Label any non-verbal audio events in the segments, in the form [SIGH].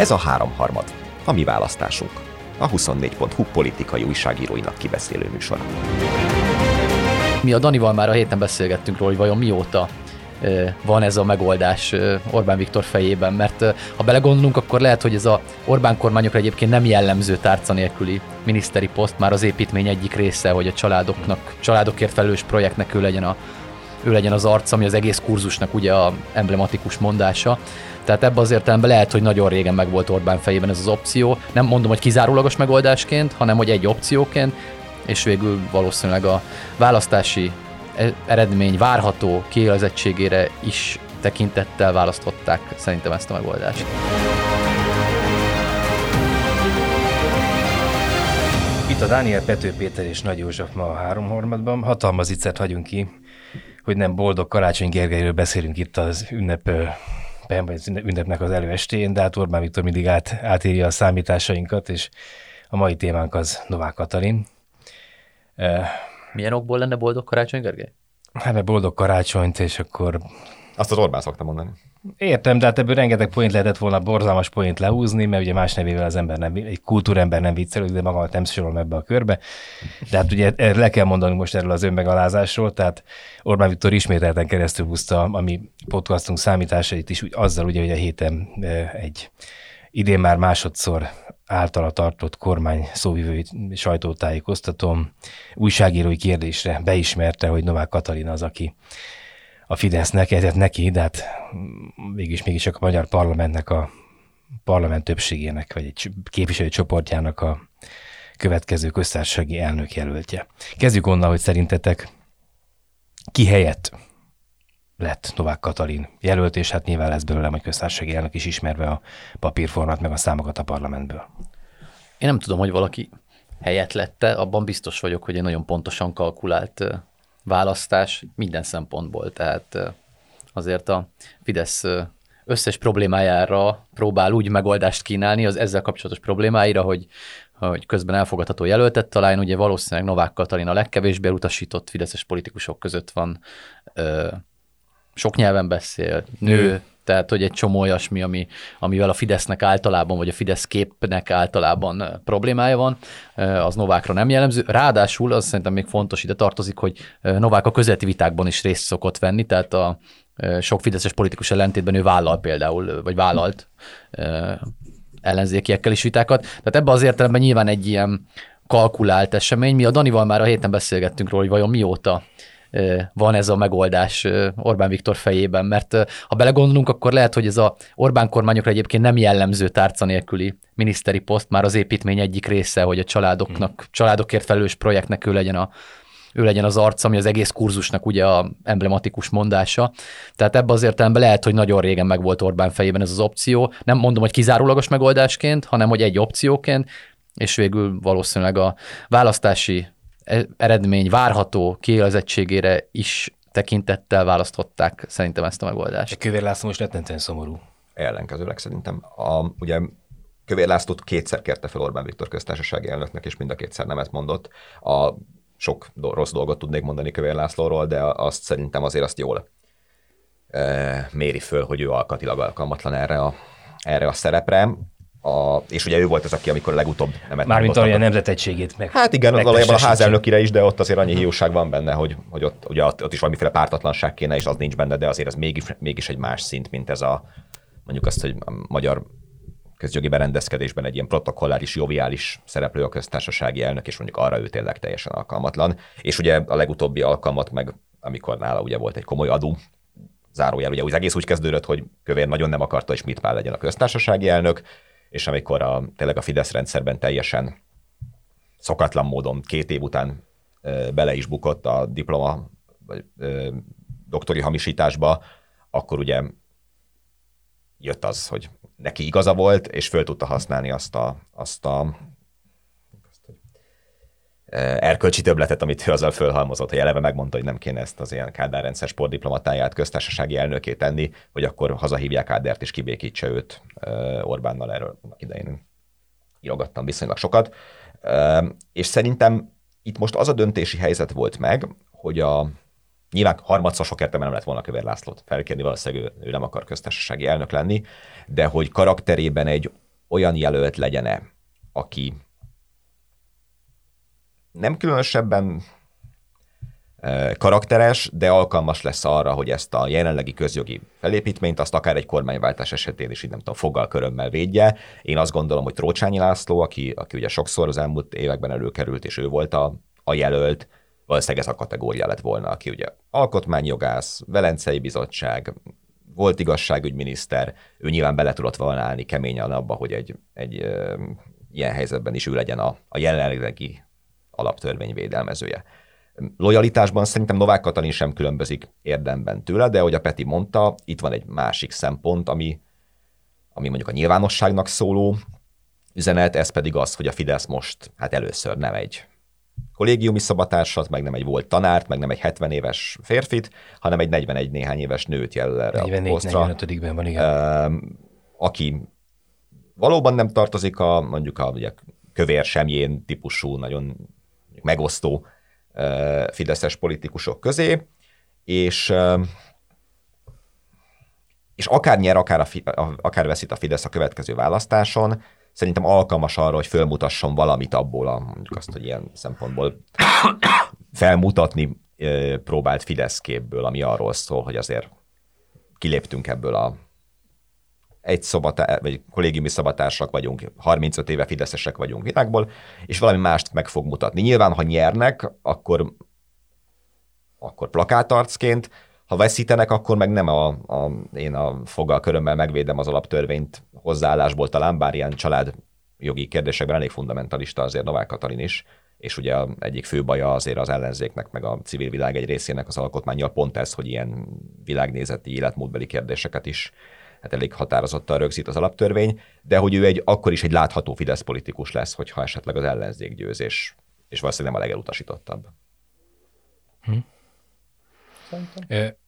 Ez a háromharmad, a mi választásunk. A 24.hu politikai újságíróinak kibeszélő műsora. Mi a Danival már a héten beszélgettünk róla, hogy vajon mióta van ez a megoldás Orbán Viktor fejében, mert ha belegondolunk, akkor lehet, hogy ez a Orbán kormányokra egyébként nem jellemző tárca nélküli miniszteri poszt már az építmény egyik része, hogy a családoknak, családokért felelős projektnek ő legyen, a, ő legyen az arc, ami az egész kurzusnak ugye a emblematikus mondása. Tehát ebben az értelemben lehet, hogy nagyon régen meg volt Orbán fejében ez az opció. Nem mondom, hogy kizárólagos megoldásként, hanem hogy egy opcióként, és végül valószínűleg a választási e- eredmény várható kiélzettségére is tekintettel választották szerintem ezt a megoldást. Itt a Dániel Pető Péter és Nagy József ma a háromharmadban. Hatalmas iccet hagyunk ki, hogy nem boldog Karácsony Gergelyről beszélünk itt az ünnep vagy ünnepnek az előestén, de hát Orbán Viktor mindig át, átírja a számításainkat, és a mai témánk az Novák Katalin. Milyen okból lenne boldog Karácsony Gergely? Hát mert boldog karácsonyt, és akkor... Azt az Orbán szokta mondani. Értem, de hát ebből rengeteg point lehetett volna borzalmas point lehúzni, mert ugye más nevével az ember nem, egy kultúrember nem viccel, de magamat nem sorolom ebbe a körbe. De hát ugye le kell mondanunk most erről az önmegalázásról, tehát Orbán Viktor ismételten keresztül húzta a mi podcastunk számításait is, úgy, azzal ugye, hogy a héten egy idén már másodszor általa tartott kormány szóvivői sajtótájékoztatom újságírói kérdésre beismerte, hogy Novák Katalin az, aki a Fidesznek, ezért neki, de hát mégis, mégis a magyar parlamentnek a parlament többségének, vagy egy képviselő csoportjának a következő köztársasági elnök jelöltje. Kezdjük onnan, hogy szerintetek ki helyett lett Novák Katalin jelölt, és hát nyilván lesz belőle majd köztársasági elnök is ismerve a papírformát, meg a számokat a parlamentből. Én nem tudom, hogy valaki helyett lette, abban biztos vagyok, hogy egy nagyon pontosan kalkulált választás minden szempontból. Tehát azért a Fidesz összes problémájára próbál úgy megoldást kínálni, az ezzel kapcsolatos problémáira, hogy, hogy közben elfogadható jelöltet találjon. Ugye valószínűleg Novák Katalin a legkevésbé utasított fideszes politikusok között van, sok nyelven beszél, nő, tehát hogy egy csomó olyasmi, ami, amivel a Fidesznek általában, vagy a Fidesz képnek általában problémája van, az Novákra nem jellemző. Ráadásul az szerintem még fontos ide tartozik, hogy Novák a közéleti vitákban is részt szokott venni, tehát a sok fideszes politikus ellentétben ő vállal például, vagy vállalt ellenzékiekkel is vitákat. Tehát ebben az értelemben nyilván egy ilyen kalkulált esemény. Mi a Danival már a héten beszélgettünk róla, hogy vajon mióta van ez a megoldás Orbán Viktor fejében, mert ha belegondolunk, akkor lehet, hogy ez a Orbán kormányokra egyébként nem jellemző tárca nélküli miniszteri poszt már az építmény egyik része, hogy a családoknak, hmm. családokért felelős projektnek ő legyen a ő legyen az arc, ami az egész kurzusnak ugye a emblematikus mondása. Tehát ebben az értelemben lehet, hogy nagyon régen meg volt Orbán fejében ez az opció. Nem mondom, hogy kizárólagos megoldásként, hanem hogy egy opcióként, és végül valószínűleg a választási eredmény várható kiélzettségére is tekintettel választották szerintem ezt a megoldást. Kövér László most rettentően szomorú. Ellenkezőleg szerintem. A, ugye Kövér Lászlót kétszer kérte fel Orbán Viktor köztársasági elnöknek, és mind a kétszer nemet mondott. A sok rossz dolgot tudnék mondani Kövér Lászlóról, de azt szerintem azért azt jól e, méri föl, hogy ő alkatilag alkalmatlan erre a, erre a szerepre. A, és ugye ő volt az, aki amikor legutóbb nem Mármint a nemzetegységét meg. Hát igen, meg valójában a házelnökire is, de ott azért annyi hiúság van benne, hogy, hogy ott, ugye ott, ott, is valamiféle pártatlanság kéne, és az nincs benne, de azért ez mégis, mégis egy más szint, mint ez a mondjuk azt, hogy a magyar közjogi berendezkedésben egy ilyen protokolláris, joviális szereplő a köztársasági elnök, és mondjuk arra ő tényleg teljesen alkalmatlan. És ugye a legutóbbi alkalmat meg, amikor nála ugye volt egy komoly adó, zárójel, ugye az egész úgy kezdődött, hogy Kövér nagyon nem akarta, hogy Schmidt Pál legyen a köztársasági elnök, és amikor a, tényleg a Fidesz rendszerben teljesen szokatlan módon két év után bele is bukott a diploma vagy ö, doktori hamisításba, akkor ugye jött az, hogy neki igaza volt, és föl tudta használni azt a, azt a erkölcsi töbletet, amit ő azzal fölhalmozott, hogy eleve megmondta, hogy nem kéne ezt az ilyen Kádár rendszer sportdiplomatáját köztársasági elnökét tenni, hogy akkor hazahívják Kádert és kibékítse őt Orbánnal, erről idején írogattam viszonylag sokat. És szerintem itt most az a döntési helyzet volt meg, hogy a Nyilván harmadszor sok értelme nem lett volna Kövér Lászlót felkérni, valószínűleg ő, ő nem akar köztársasági elnök lenni, de hogy karakterében egy olyan jelölt legyen-e, aki nem különösebben karakteres, de alkalmas lesz arra, hogy ezt a jelenlegi közjogi felépítményt azt akár egy kormányváltás esetén is így nem tudom, foggal körömmel védje. Én azt gondolom, hogy Trócsányi László, aki, aki ugye sokszor az elmúlt években előkerült, és ő volt a, a jelölt, valószínűleg ez a kategória lett volna, aki ugye alkotmányjogász, Velencei Bizottság, volt igazságügyminiszter, ő nyilván bele tudott volna állni keményen abba, hogy egy, egy ilyen helyzetben is ő legyen a, a jelenlegi alaptörvény védelmezője. Lojalitásban szerintem Novák Katalin sem különbözik érdemben tőle, de ahogy a Peti mondta, itt van egy másik szempont, ami, ami mondjuk a nyilvánosságnak szóló üzenet, ez pedig az, hogy a Fidesz most hát először nem egy kollégiumi szabatársat, meg nem egy volt tanárt, meg nem egy 70 éves férfit, hanem egy 41 néhány éves nőt jelöl erre 44, a posztra. 45 van, igen. Aki valóban nem tartozik a mondjuk a ugye, kövér semjén típusú, nagyon megosztó fideszes politikusok közé, és és akár nyer, akár, a, akár veszít a Fidesz a következő választáson, szerintem alkalmas arra, hogy fölmutasson valamit abból, a, mondjuk azt, hogy ilyen szempontból felmutatni próbált Fidesz képből, ami arról szól, hogy azért kiléptünk ebből a egy szobatá, vagy kollégiumi szobatársak vagyunk, 35 éve fideszesek vagyunk világból, és valami mást meg fog mutatni. Nyilván, ha nyernek, akkor, akkor plakátarcként, ha veszítenek, akkor meg nem a, a, én a fogal körömmel megvédem az alaptörvényt hozzáállásból talán, bár ilyen család jogi kérdésekben elég fundamentalista azért Novák Katalin is, és ugye egyik fő baja azért az ellenzéknek, meg a civil világ egy részének az alkotmányjal pont ez, hogy ilyen világnézeti, életmódbeli kérdéseket is hát elég határozottan rögzít az alaptörvény, de hogy ő egy, akkor is egy látható Fidesz politikus lesz, hogyha esetleg az ellenzék győz, és, és valószínűleg nem a legelutasítottabb. Hm.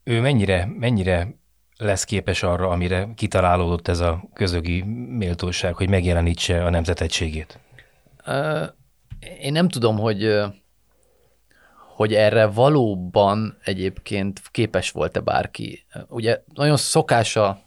Ő mennyire, mennyire lesz képes arra, amire kitalálódott ez a közögi méltóság, hogy megjelenítse a nemzetegységét? Én nem tudom, hogy hogy erre valóban egyébként képes volt-e bárki. Ugye nagyon szokás a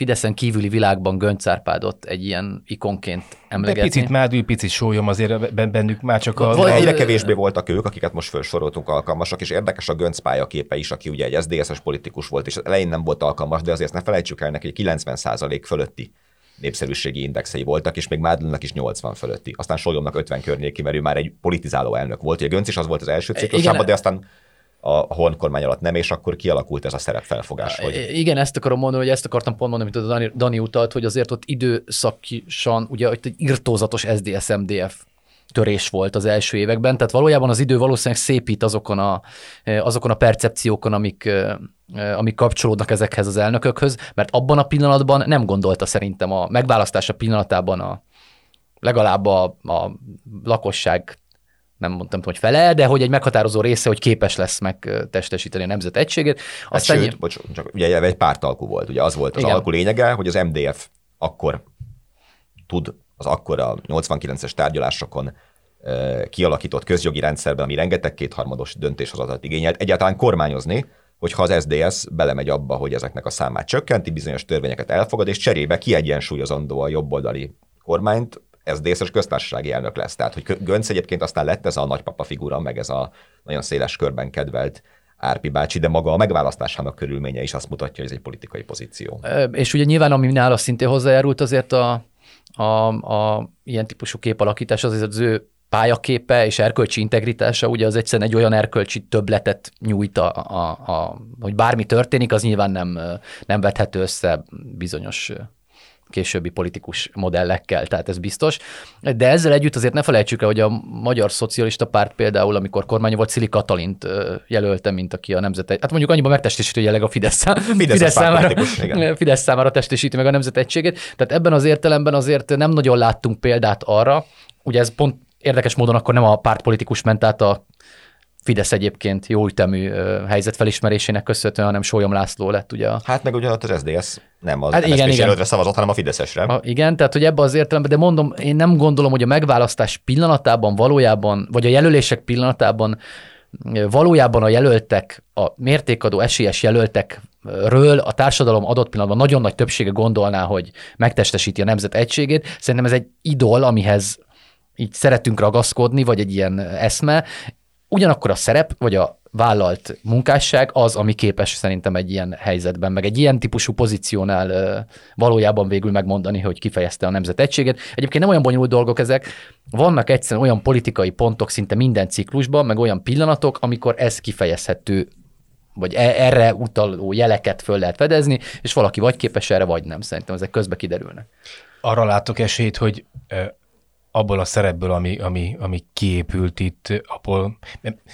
Fideszen kívüli világban Gönc Árpádot egy ilyen ikonként emlegetni. De picit mádül, picit sólyom azért bennük már csak a... Vagy, egyre kevésbé voltak ők, akiket most felsoroltunk alkalmasak, és érdekes a Gönc pályaképe is, aki ugye egy SZDSZ-es politikus volt, és elején nem volt alkalmas, de azért ne felejtsük el neki, hogy 90% fölötti népszerűségi indexei voltak, és még Mádlnak is 80 fölötti. Aztán Solyomnak 50 környéki, mert ő már egy politizáló elnök volt. Ugye Gönc is az volt az első ciklusában, de aztán a Horn kormány alatt nem, és akkor kialakult ez a szerepfelfogás. Hogy... Igen, ezt akarom mondani, hogy ezt akartam pont mondani, mint a Dani, Dani utalt, hogy azért ott időszakisan, ugye hogy egy irtózatos SDSMDF törés volt az első években, tehát valójában az idő valószínűleg szépít azokon a, azokon a percepciókon, amik, amik kapcsolódnak ezekhez az elnökökhöz, mert abban a pillanatban nem gondolta szerintem a megválasztása pillanatában a, legalább a, a lakosság nem mondtam, hogy fele, de hogy egy meghatározó része, hogy képes lesz megtestesíteni a nemzet egységét. Hát Aztán hát sőt, bocs, csak ugye egy pártalkú volt, ugye az volt az Igen. alkú lényege, hogy az MDF akkor tud az akkor a 89-es tárgyalásokon kialakított közjogi rendszerben, ami rengeteg kétharmados döntéshozatat igényelt, egyáltalán kormányozni, hogyha az SDS belemegy abba, hogy ezeknek a számát csökkenti, bizonyos törvényeket elfogad, és cserébe kiegyensúlyozandó a jobboldali kormányt SZDSZ-es köztársasági elnök lesz. Tehát, hogy Gönc egyébként aztán lett ez a nagypapa figura, meg ez a nagyon széles körben kedvelt Árpi bácsi, de maga a megválasztásának körülménye is azt mutatja, hogy ez egy politikai pozíció. És ugye nyilván, ami nála szintén hozzájárult azért a, a, a ilyen típusú képalakítás, azért az ő pályaképe és erkölcsi integritása, ugye az egyszerűen egy olyan erkölcsi többletet nyújt, a, a, a, hogy bármi történik, az nyilván nem, nem vethető össze bizonyos későbbi politikus modellekkel, tehát ez biztos. De ezzel együtt azért ne felejtsük el, hogy a Magyar Szocialista Párt például, amikor kormány volt, Szili Katalint jelölte, mint aki a nemzet. Hát mondjuk annyiban megtestesíti jelenleg a Fidesz, Fidesz, Fidesz, számára, [LAUGHS] Fidesz számára testesíti meg a nemzet egységét. Tehát ebben az értelemben azért nem nagyon láttunk példát arra, ugye ez pont érdekes módon akkor nem a pártpolitikus ment át a Fidesz egyébként jó ütemű helyzetfelismerésének köszönhetően, hanem Sólyom László lett ugye a... Hát meg ugyanott az SZDSZ nem az hát igen, igen. szavazott, hanem a Fideszesre. A, igen, tehát hogy ebbe az értelemben, de mondom, én nem gondolom, hogy a megválasztás pillanatában valójában, vagy a jelölések pillanatában valójában a jelöltek, a mértékadó esélyes jelöltek ről a társadalom adott pillanatban nagyon nagy többsége gondolná, hogy megtestesíti a nemzet egységét. Szerintem ez egy idol, amihez így szeretünk ragaszkodni, vagy egy ilyen eszme. Ugyanakkor a szerep, vagy a vállalt munkásság az, ami képes szerintem egy ilyen helyzetben, meg egy ilyen típusú pozíciónál valójában végül megmondani, hogy kifejezte a nemzet egységet. Egyébként nem olyan bonyolult dolgok ezek, vannak egyszerűen olyan politikai pontok szinte minden ciklusban, meg olyan pillanatok, amikor ez kifejezhető vagy e- erre utaló jeleket föl lehet fedezni, és valaki vagy képes erre, vagy nem. Szerintem ezek közbe kiderülnek. Arra látok esélyt, hogy abból a szerepből, ami, ami, ami kiépült itt, abból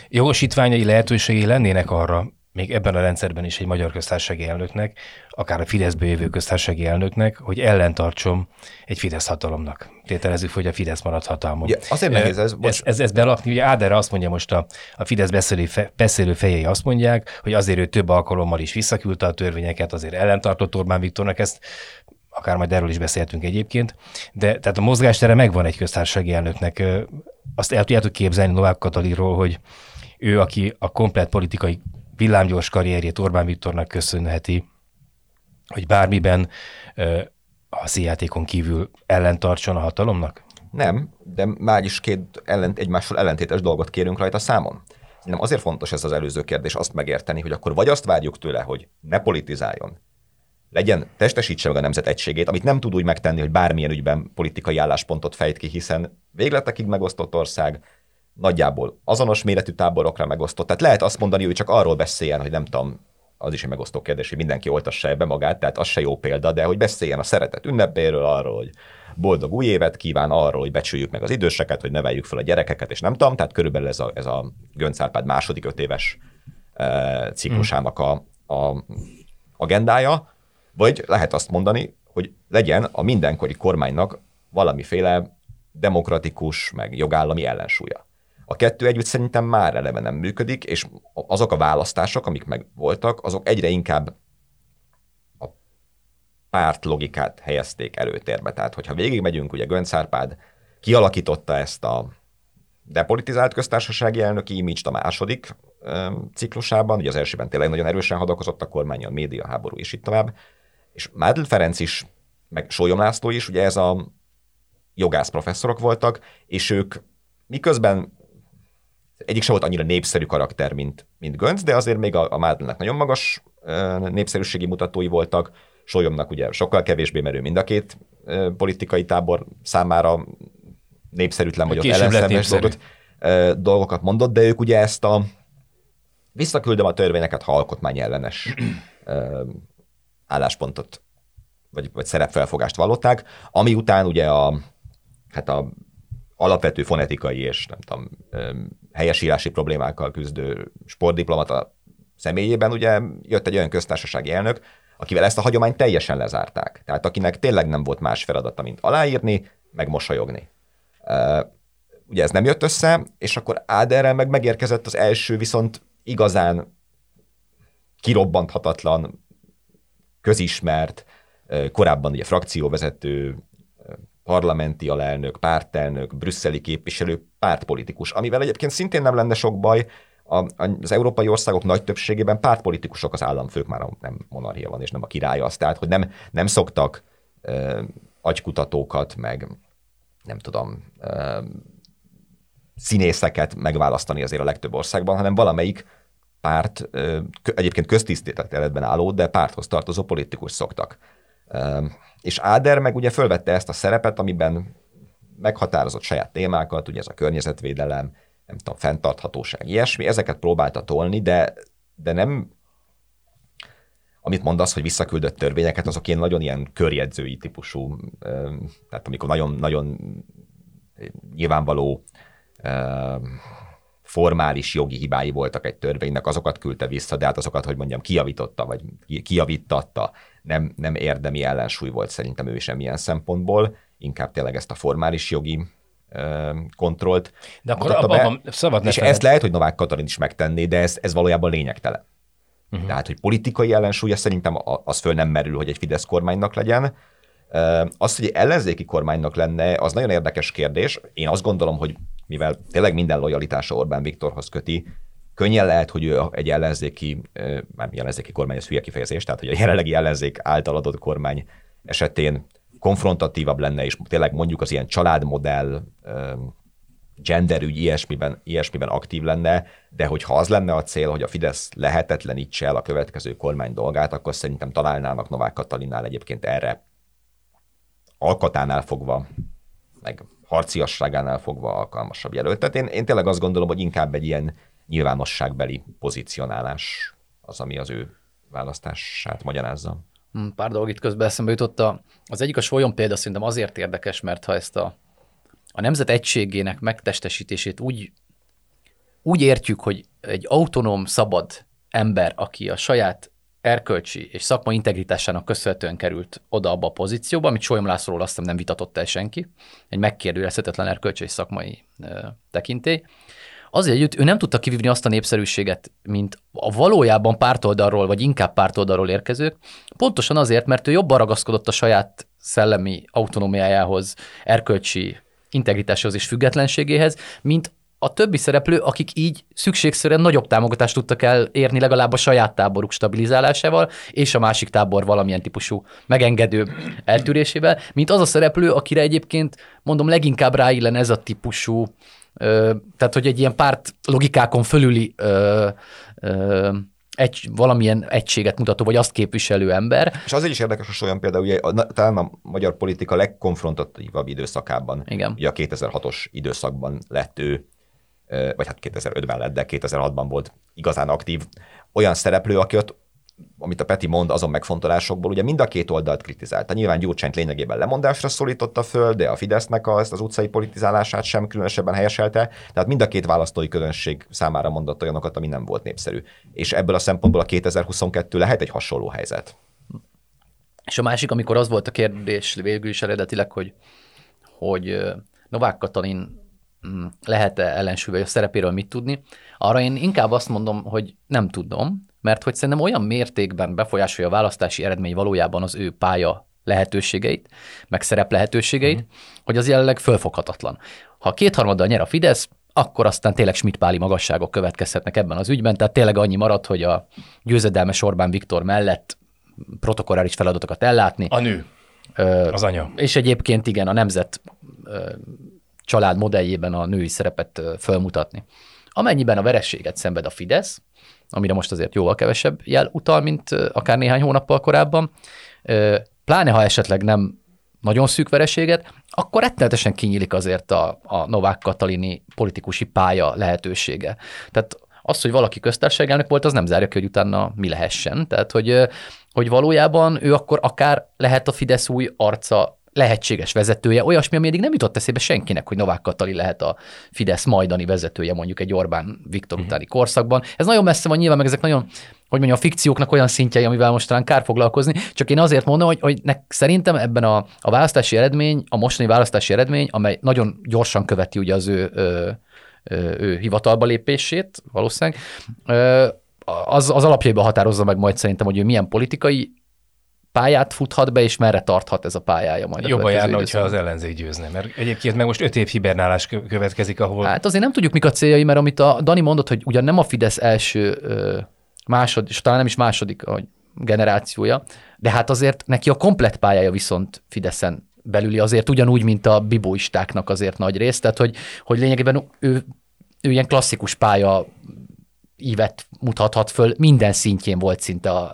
jogosítványai lehetőségei lennének arra, még ebben a rendszerben is egy magyar köztársasági elnöknek, akár a Fideszből jövő köztársasági elnöknek, hogy ellentartsom egy Fidesz hatalomnak. Tételezzük, hogy a Fidesz marad hatalmon. Ja, azért nehéz ez. Ez, ez, ez belapni, ugye Áder azt mondja most a, a Fidesz beszélő, fe, beszélő fejei azt mondják, hogy azért ő több alkalommal is visszaküldte a törvényeket, azért ellentartott Orbán Viktornak, ezt akár majd erről is beszéltünk egyébként, de tehát a mozgástere megvan egy köztársasági elnöknek. Azt el tudjátok képzelni Novák Katalinról, hogy ő, aki a komplet politikai villámgyors karrierjét Orbán Viktornak köszönheti, hogy bármiben a színjátékon kívül ellentartson a hatalomnak? Nem, de már is két ellent, egymással ellentétes dolgot kérünk rajta számon. Nem azért fontos ez az előző kérdés azt megérteni, hogy akkor vagy azt várjuk tőle, hogy ne politizáljon, legyen, testesítse meg a nemzet egységét, amit nem tud úgy megtenni, hogy bármilyen ügyben politikai álláspontot fejt ki, hiszen végletekig megosztott ország, nagyjából azonos méretű táborokra megosztott. Tehát lehet azt mondani, hogy csak arról beszéljen, hogy nem tudom, az is egy megosztó kérdés, hogy mindenki oltassa be magát, tehát az se jó példa, de hogy beszéljen a szeretet ünnepéről, arról, hogy boldog új évet kíván, arról, hogy becsüljük meg az időseket, hogy neveljük fel a gyerekeket, és nem tudom, tehát körülbelül ez a, ez a Gönc Árpád második öt éves e, ciklusának a, a agendája, vagy lehet azt mondani, hogy legyen a mindenkori kormánynak valamiféle demokratikus, meg jogállami ellensúlya. A kettő együtt szerintem már eleve nem működik, és azok a választások, amik meg voltak, azok egyre inkább a párt logikát helyezték előtérbe. Tehát, hogyha végigmegyünk, ugye Gönc Árpád kialakította ezt a depolitizált köztársasági elnöki image a második ciklusában, ugye az elsőben tényleg nagyon erősen hadakozott a kormány, a média háború és itt tovább, és Mádl Ferenc is, meg Sólyom László is, ugye ez a jogász professzorok voltak, és ők miközben egyik sem volt annyira népszerű karakter, mint, mint Gönc, de azért még a, a Mádlnek nagyon magas népszerűségi mutatói voltak, Sólyomnak ugye sokkal kevésbé merő mind a két politikai tábor számára népszerűtlen vagy ott ellenszenves dolgot, dolgokat mondott, de ők ugye ezt a visszaküldöm a törvényeket, ha alkotmány ellenes álláspontot vagy, vagy szerepfelfogást vallották, ami után ugye a, hát a alapvető fonetikai és nem tudom, helyesírási problémákkal küzdő sportdiplomata személyében ugye jött egy olyan köztársasági elnök, akivel ezt a hagyományt teljesen lezárták. Tehát akinek tényleg nem volt más feladata, mint aláírni, meg mosolyogni. Ugye ez nem jött össze, és akkor Áderrel meg megérkezett az első viszont igazán kirobbanthatatlan közismert, korábban ugye frakcióvezető, parlamenti alelnök, pártelnök, brüsszeli képviselő, pártpolitikus, amivel egyébként szintén nem lenne sok baj, az európai országok nagy többségében pártpolitikusok az államfők, már nem monarchia van, és nem a király az, tehát hogy nem, nem szoktak uh, agykutatókat, meg nem tudom, uh, színészeket megválasztani azért a legtöbb országban, hanem valamelyik párt, egyébként köztisztéletben álló, de párthoz tartozó politikus szoktak. És Áder meg ugye fölvette ezt a szerepet, amiben meghatározott saját témákat, ugye ez a környezetvédelem, nem tudom, fenntarthatóság, ilyesmi, ezeket próbálta tolni, de, de nem amit mondasz, hogy visszaküldött törvényeket, azok ilyen nagyon ilyen körjegyzői típusú, tehát amikor nagyon, nagyon nyilvánvaló formális jogi hibái voltak egy törvénynek, azokat küldte vissza, de hát azokat, hogy mondjam, kijavította, vagy kijavítatta, nem, nem érdemi ellensúly volt szerintem ő semmilyen szempontból, inkább tényleg ezt a formális jogi kontrollt. De akkor abban abba szabad És ezt lehet, hogy Novák Katalin is megtenné, de ez, ez valójában lényegtelen. Uh-huh. Tehát, hogy politikai ellensúlya szerintem az föl nem merül, hogy egy Fidesz kormánynak legyen. Az, hogy egy ellenzéki kormánynak lenne, az nagyon érdekes kérdés. Én azt gondolom, hogy mivel tényleg minden lojalitása Orbán Viktorhoz köti, Könnyen lehet, hogy ő egy ellenzéki, már ellenzéki kormány, ez hülye kifejezés, tehát hogy a jelenlegi ellenzék által adott kormány esetén konfrontatívabb lenne, és tényleg mondjuk az ilyen családmodell, genderügy ilyesmiben, ilyesmiben aktív lenne, de hogyha az lenne a cél, hogy a Fidesz lehetetlenítse el a következő kormány dolgát, akkor szerintem találnának Novák Katalinnál egyébként erre alkatánál fogva, meg harciasságánál fogva alkalmasabb jelöltet. Én, én tényleg azt gondolom, hogy inkább egy ilyen nyilvánosságbeli pozícionálás az, ami az ő választását magyarázza. Hmm, pár dolog itt közben eszembe jutott. Az egyik a solyon példa szerintem azért érdekes, mert ha ezt a, a nemzet egységének megtestesítését úgy, úgy értjük, hogy egy autonóm, szabad ember, aki a saját erkölcsi és szakmai integritásának köszönhetően került oda abba a pozícióba, amit Solyom Lászlóról azt nem vitatott el senki, egy megkérdőjelezhetetlen erkölcsi és szakmai ö, tekintély. Azért együtt ő nem tudta kivívni azt a népszerűséget, mint a valójában pártoldalról, vagy inkább pártoldalról érkezők, pontosan azért, mert ő jobban ragaszkodott a saját szellemi autonómiájához, erkölcsi integritáshoz és függetlenségéhez, mint a többi szereplő, akik így szükségszerűen nagyobb támogatást tudtak elérni legalább a saját táboruk stabilizálásával, és a másik tábor valamilyen típusú megengedő eltűrésével, mint az a szereplő, akire egyébként mondom leginkább ráillen ez a típusú, ö, tehát hogy egy ilyen párt logikákon fölüli ö, ö, egy, valamilyen egységet mutató, vagy azt képviselő ember. És azért is érdekes, hogy olyan például, ugye, a, talán a magyar politika legkonfrontatívabb időszakában, Igen. ugye a 2006-os időszakban lett ő vagy hát 2005-ben lett, de 2006-ban volt igazán aktív, olyan szereplő, aki ott amit a Peti mond azon megfontolásokból, ugye mind a két oldalt kritizálta. Nyilván Gyurcsányt lényegében lemondásra szólította föl, de a Fidesznek az, az utcai politizálását sem különösebben helyeselte, tehát mind a két választói közönség számára mondott olyanokat, ami nem volt népszerű. És ebből a szempontból a 2022 lehet egy hasonló helyzet. És a másik, amikor az volt a kérdés végül is eredetileg, hogy, hogy Novák Katalin lehet-e ellensúly, vagy a szerepéről mit tudni, arra én inkább azt mondom, hogy nem tudom, mert hogy szerintem olyan mértékben befolyásolja a választási eredmény valójában az ő pálya lehetőségeit, meg szerep lehetőségeit, uh-huh. hogy az jelenleg fölfoghatatlan. Ha kétharmaddal nyer a Fidesz, akkor aztán tényleg Schmidt-Páli magasságok következhetnek ebben az ügyben, tehát tényleg annyi maradt, hogy a győzedelmes Orbán Viktor mellett protokolláris feladatokat ellátni. A nő. Az anya. És egyébként igen, a nemzet család modelljében a női szerepet fölmutatni. Amennyiben a verességet szenved a Fidesz, amire most azért jóval kevesebb jel utal, mint akár néhány hónappal korábban, pláne ha esetleg nem nagyon szűk vereséget, akkor rettenetesen kinyílik azért a, a Novák Katalini politikusi pálya lehetősége. Tehát az, hogy valaki köztársaságelnök volt, az nem zárja ki, hogy utána mi lehessen. Tehát, hogy, hogy valójában ő akkor akár lehet a Fidesz új arca lehetséges vezetője, olyasmi, ami eddig nem jutott eszébe senkinek, hogy Novák Katali lehet a Fidesz majdani vezetője mondjuk egy Orbán Viktor uh-huh. utáni korszakban. Ez nagyon messze van nyilván, meg ezek nagyon hogy mondjam, a fikcióknak olyan szintjei, amivel most talán kár foglalkozni, csak én azért mondom, hogy, hogy nek, szerintem ebben a, a választási eredmény, a mostani választási eredmény, amely nagyon gyorsan követi ugye az ő, ő, ő, ő hivatalba lépését valószínűleg, az, az alapjaiban határozza meg majd szerintem, hogy ő milyen politikai pályát futhat be, és merre tarthat ez a pályája majd. Jobban járna, hogyha az ellenzék győzne, mert egyébként meg most öt év hibernálás következik, ahol... Hát azért nem tudjuk, mik a céljai, mert amit a Dani mondott, hogy ugyan nem a Fidesz első másod, és talán nem is második generációja, de hát azért neki a komplet pályája viszont Fideszen belüli azért ugyanúgy, mint a bibóistáknak azért nagy rész, tehát hogy, hogy lényegében ő, ő ilyen klasszikus pálya ívet mutathat föl, minden szintjén volt szinte a,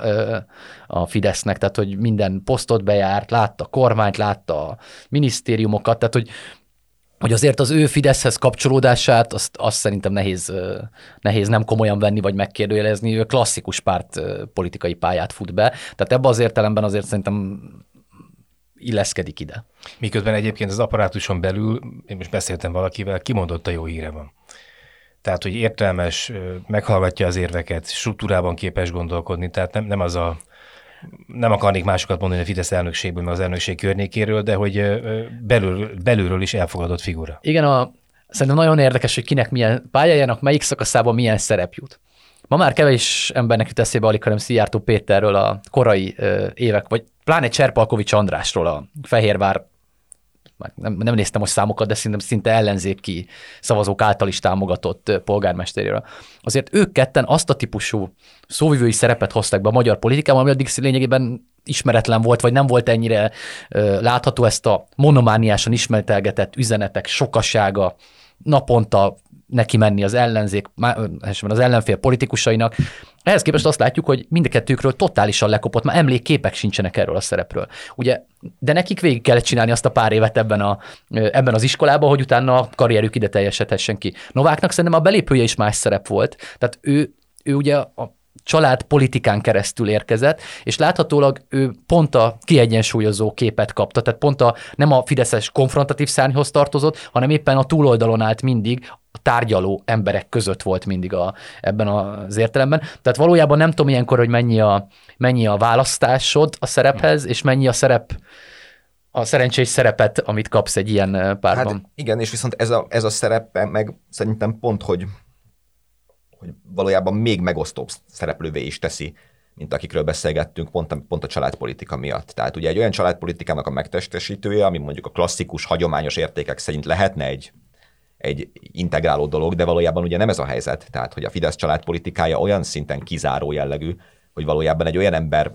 a Fidesznek, tehát hogy minden posztot bejárt, látta a kormányt, látta a minisztériumokat, tehát hogy hogy azért az ő Fideszhez kapcsolódását, azt, azt szerintem nehéz, nehéz nem komolyan venni, vagy megkérdőjelezni, ő klasszikus párt politikai pályát fut be, tehát ebben az értelemben azért szerintem illeszkedik ide. Miközben egyébként az apparátuson belül, én most beszéltem valakivel, kimondott a jó híre van. Tehát, hogy értelmes, meghallgatja az érveket, struktúrában képes gondolkodni, tehát nem, nem az a nem akarnék másokat mondani a Fidesz elnökségből, meg az elnökség környékéről, de hogy belül, belülről is elfogadott figura. Igen, a, szerintem nagyon érdekes, hogy kinek milyen pályájának, melyik szakaszában milyen szerep jut. Ma már kevés embernek jut eszébe alig, hanem Szijjártó Péterről a korai ö, évek, vagy pláne Cserpalkovics Andrásról, a Fehérvár nem, nem néztem most számokat, de szerintem szinte ellenzéki szavazók által is támogatott polgármesteréről. Azért ők ketten azt a típusú szóvivői szerepet hozták be a magyar politikában, ami addig lényegében ismeretlen volt, vagy nem volt ennyire ö, látható ezt a monomániásan ismertelgetett üzenetek sokasága, naponta neki menni az ellenzék, az ellenfél politikusainak. Ehhez képest azt látjuk, hogy mind a kettőkről totálisan lekopott, már emlékképek sincsenek erről a szerepről. Ugye, de nekik végig kellett csinálni azt a pár évet ebben, a, ebben az iskolában, hogy utána a karrierük ide teljesedhessen ki. Nováknak szerintem a belépője is más szerep volt. Tehát ő, ő ugye a család politikán keresztül érkezett, és láthatólag ő pont a kiegyensúlyozó képet kapta, tehát pont a, nem a fideszes konfrontatív szárnyhoz tartozott, hanem éppen a túloldalon állt mindig, a tárgyaló emberek között volt mindig a, ebben az értelemben. Tehát valójában nem tudom ilyenkor, hogy mennyi a, mennyi a választásod a szerephez, és mennyi a szerep a szerencsés szerepet, amit kapsz egy ilyen párban. Hát igen, és viszont ez a, ez a szerep meg szerintem pont, hogy hogy valójában még megosztóbb szereplővé is teszi, mint akikről beszélgettünk, pont a, pont a családpolitika miatt. Tehát ugye egy olyan családpolitikának a megtestesítője, ami mondjuk a klasszikus, hagyományos értékek szerint lehetne egy, egy integráló dolog, de valójában ugye nem ez a helyzet. Tehát, hogy a Fidesz családpolitikája olyan szinten kizáró jellegű, hogy valójában egy olyan ember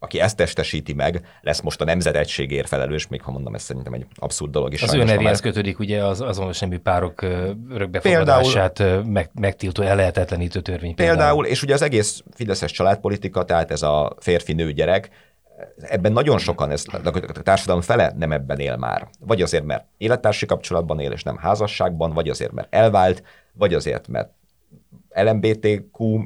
aki ezt testesíti meg, lesz most a nemzetegységért felelős, még ha mondom, ez szerintem egy abszurd dolog is. Az ő nevéhez kötődik ugye az azonos nemű párok örökbefogadását meg, megtiltó, ellehetetlenítő törvény. Például, például, és ugye az egész fideszes családpolitika, tehát ez a férfi-nő gyerek, ebben nagyon sokan, ez, a társadalom fele nem ebben él már. Vagy azért, mert élettársi kapcsolatban él, és nem házasságban, vagy azért, mert elvált, vagy azért, mert LMBTQ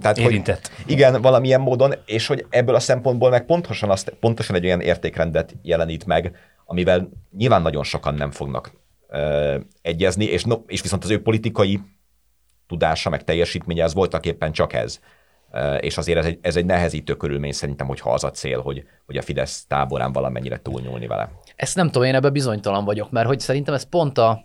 tehát, Érintett. Hogy, igen, valamilyen módon, és hogy ebből a szempontból meg pontosan, azt, pontosan egy olyan értékrendet jelenít meg, amivel nyilván nagyon sokan nem fognak ö, egyezni, és, no, és viszont az ő politikai tudása, meg teljesítménye az voltak éppen csak ez. Ö, és azért ez egy, ez egy nehezítő körülmény szerintem, hogyha az a cél, hogy, hogy a Fidesz táborán valamennyire túlnyúlni vele. Ezt nem tudom, én ebben bizonytalan vagyok, mert hogy szerintem ez pont a,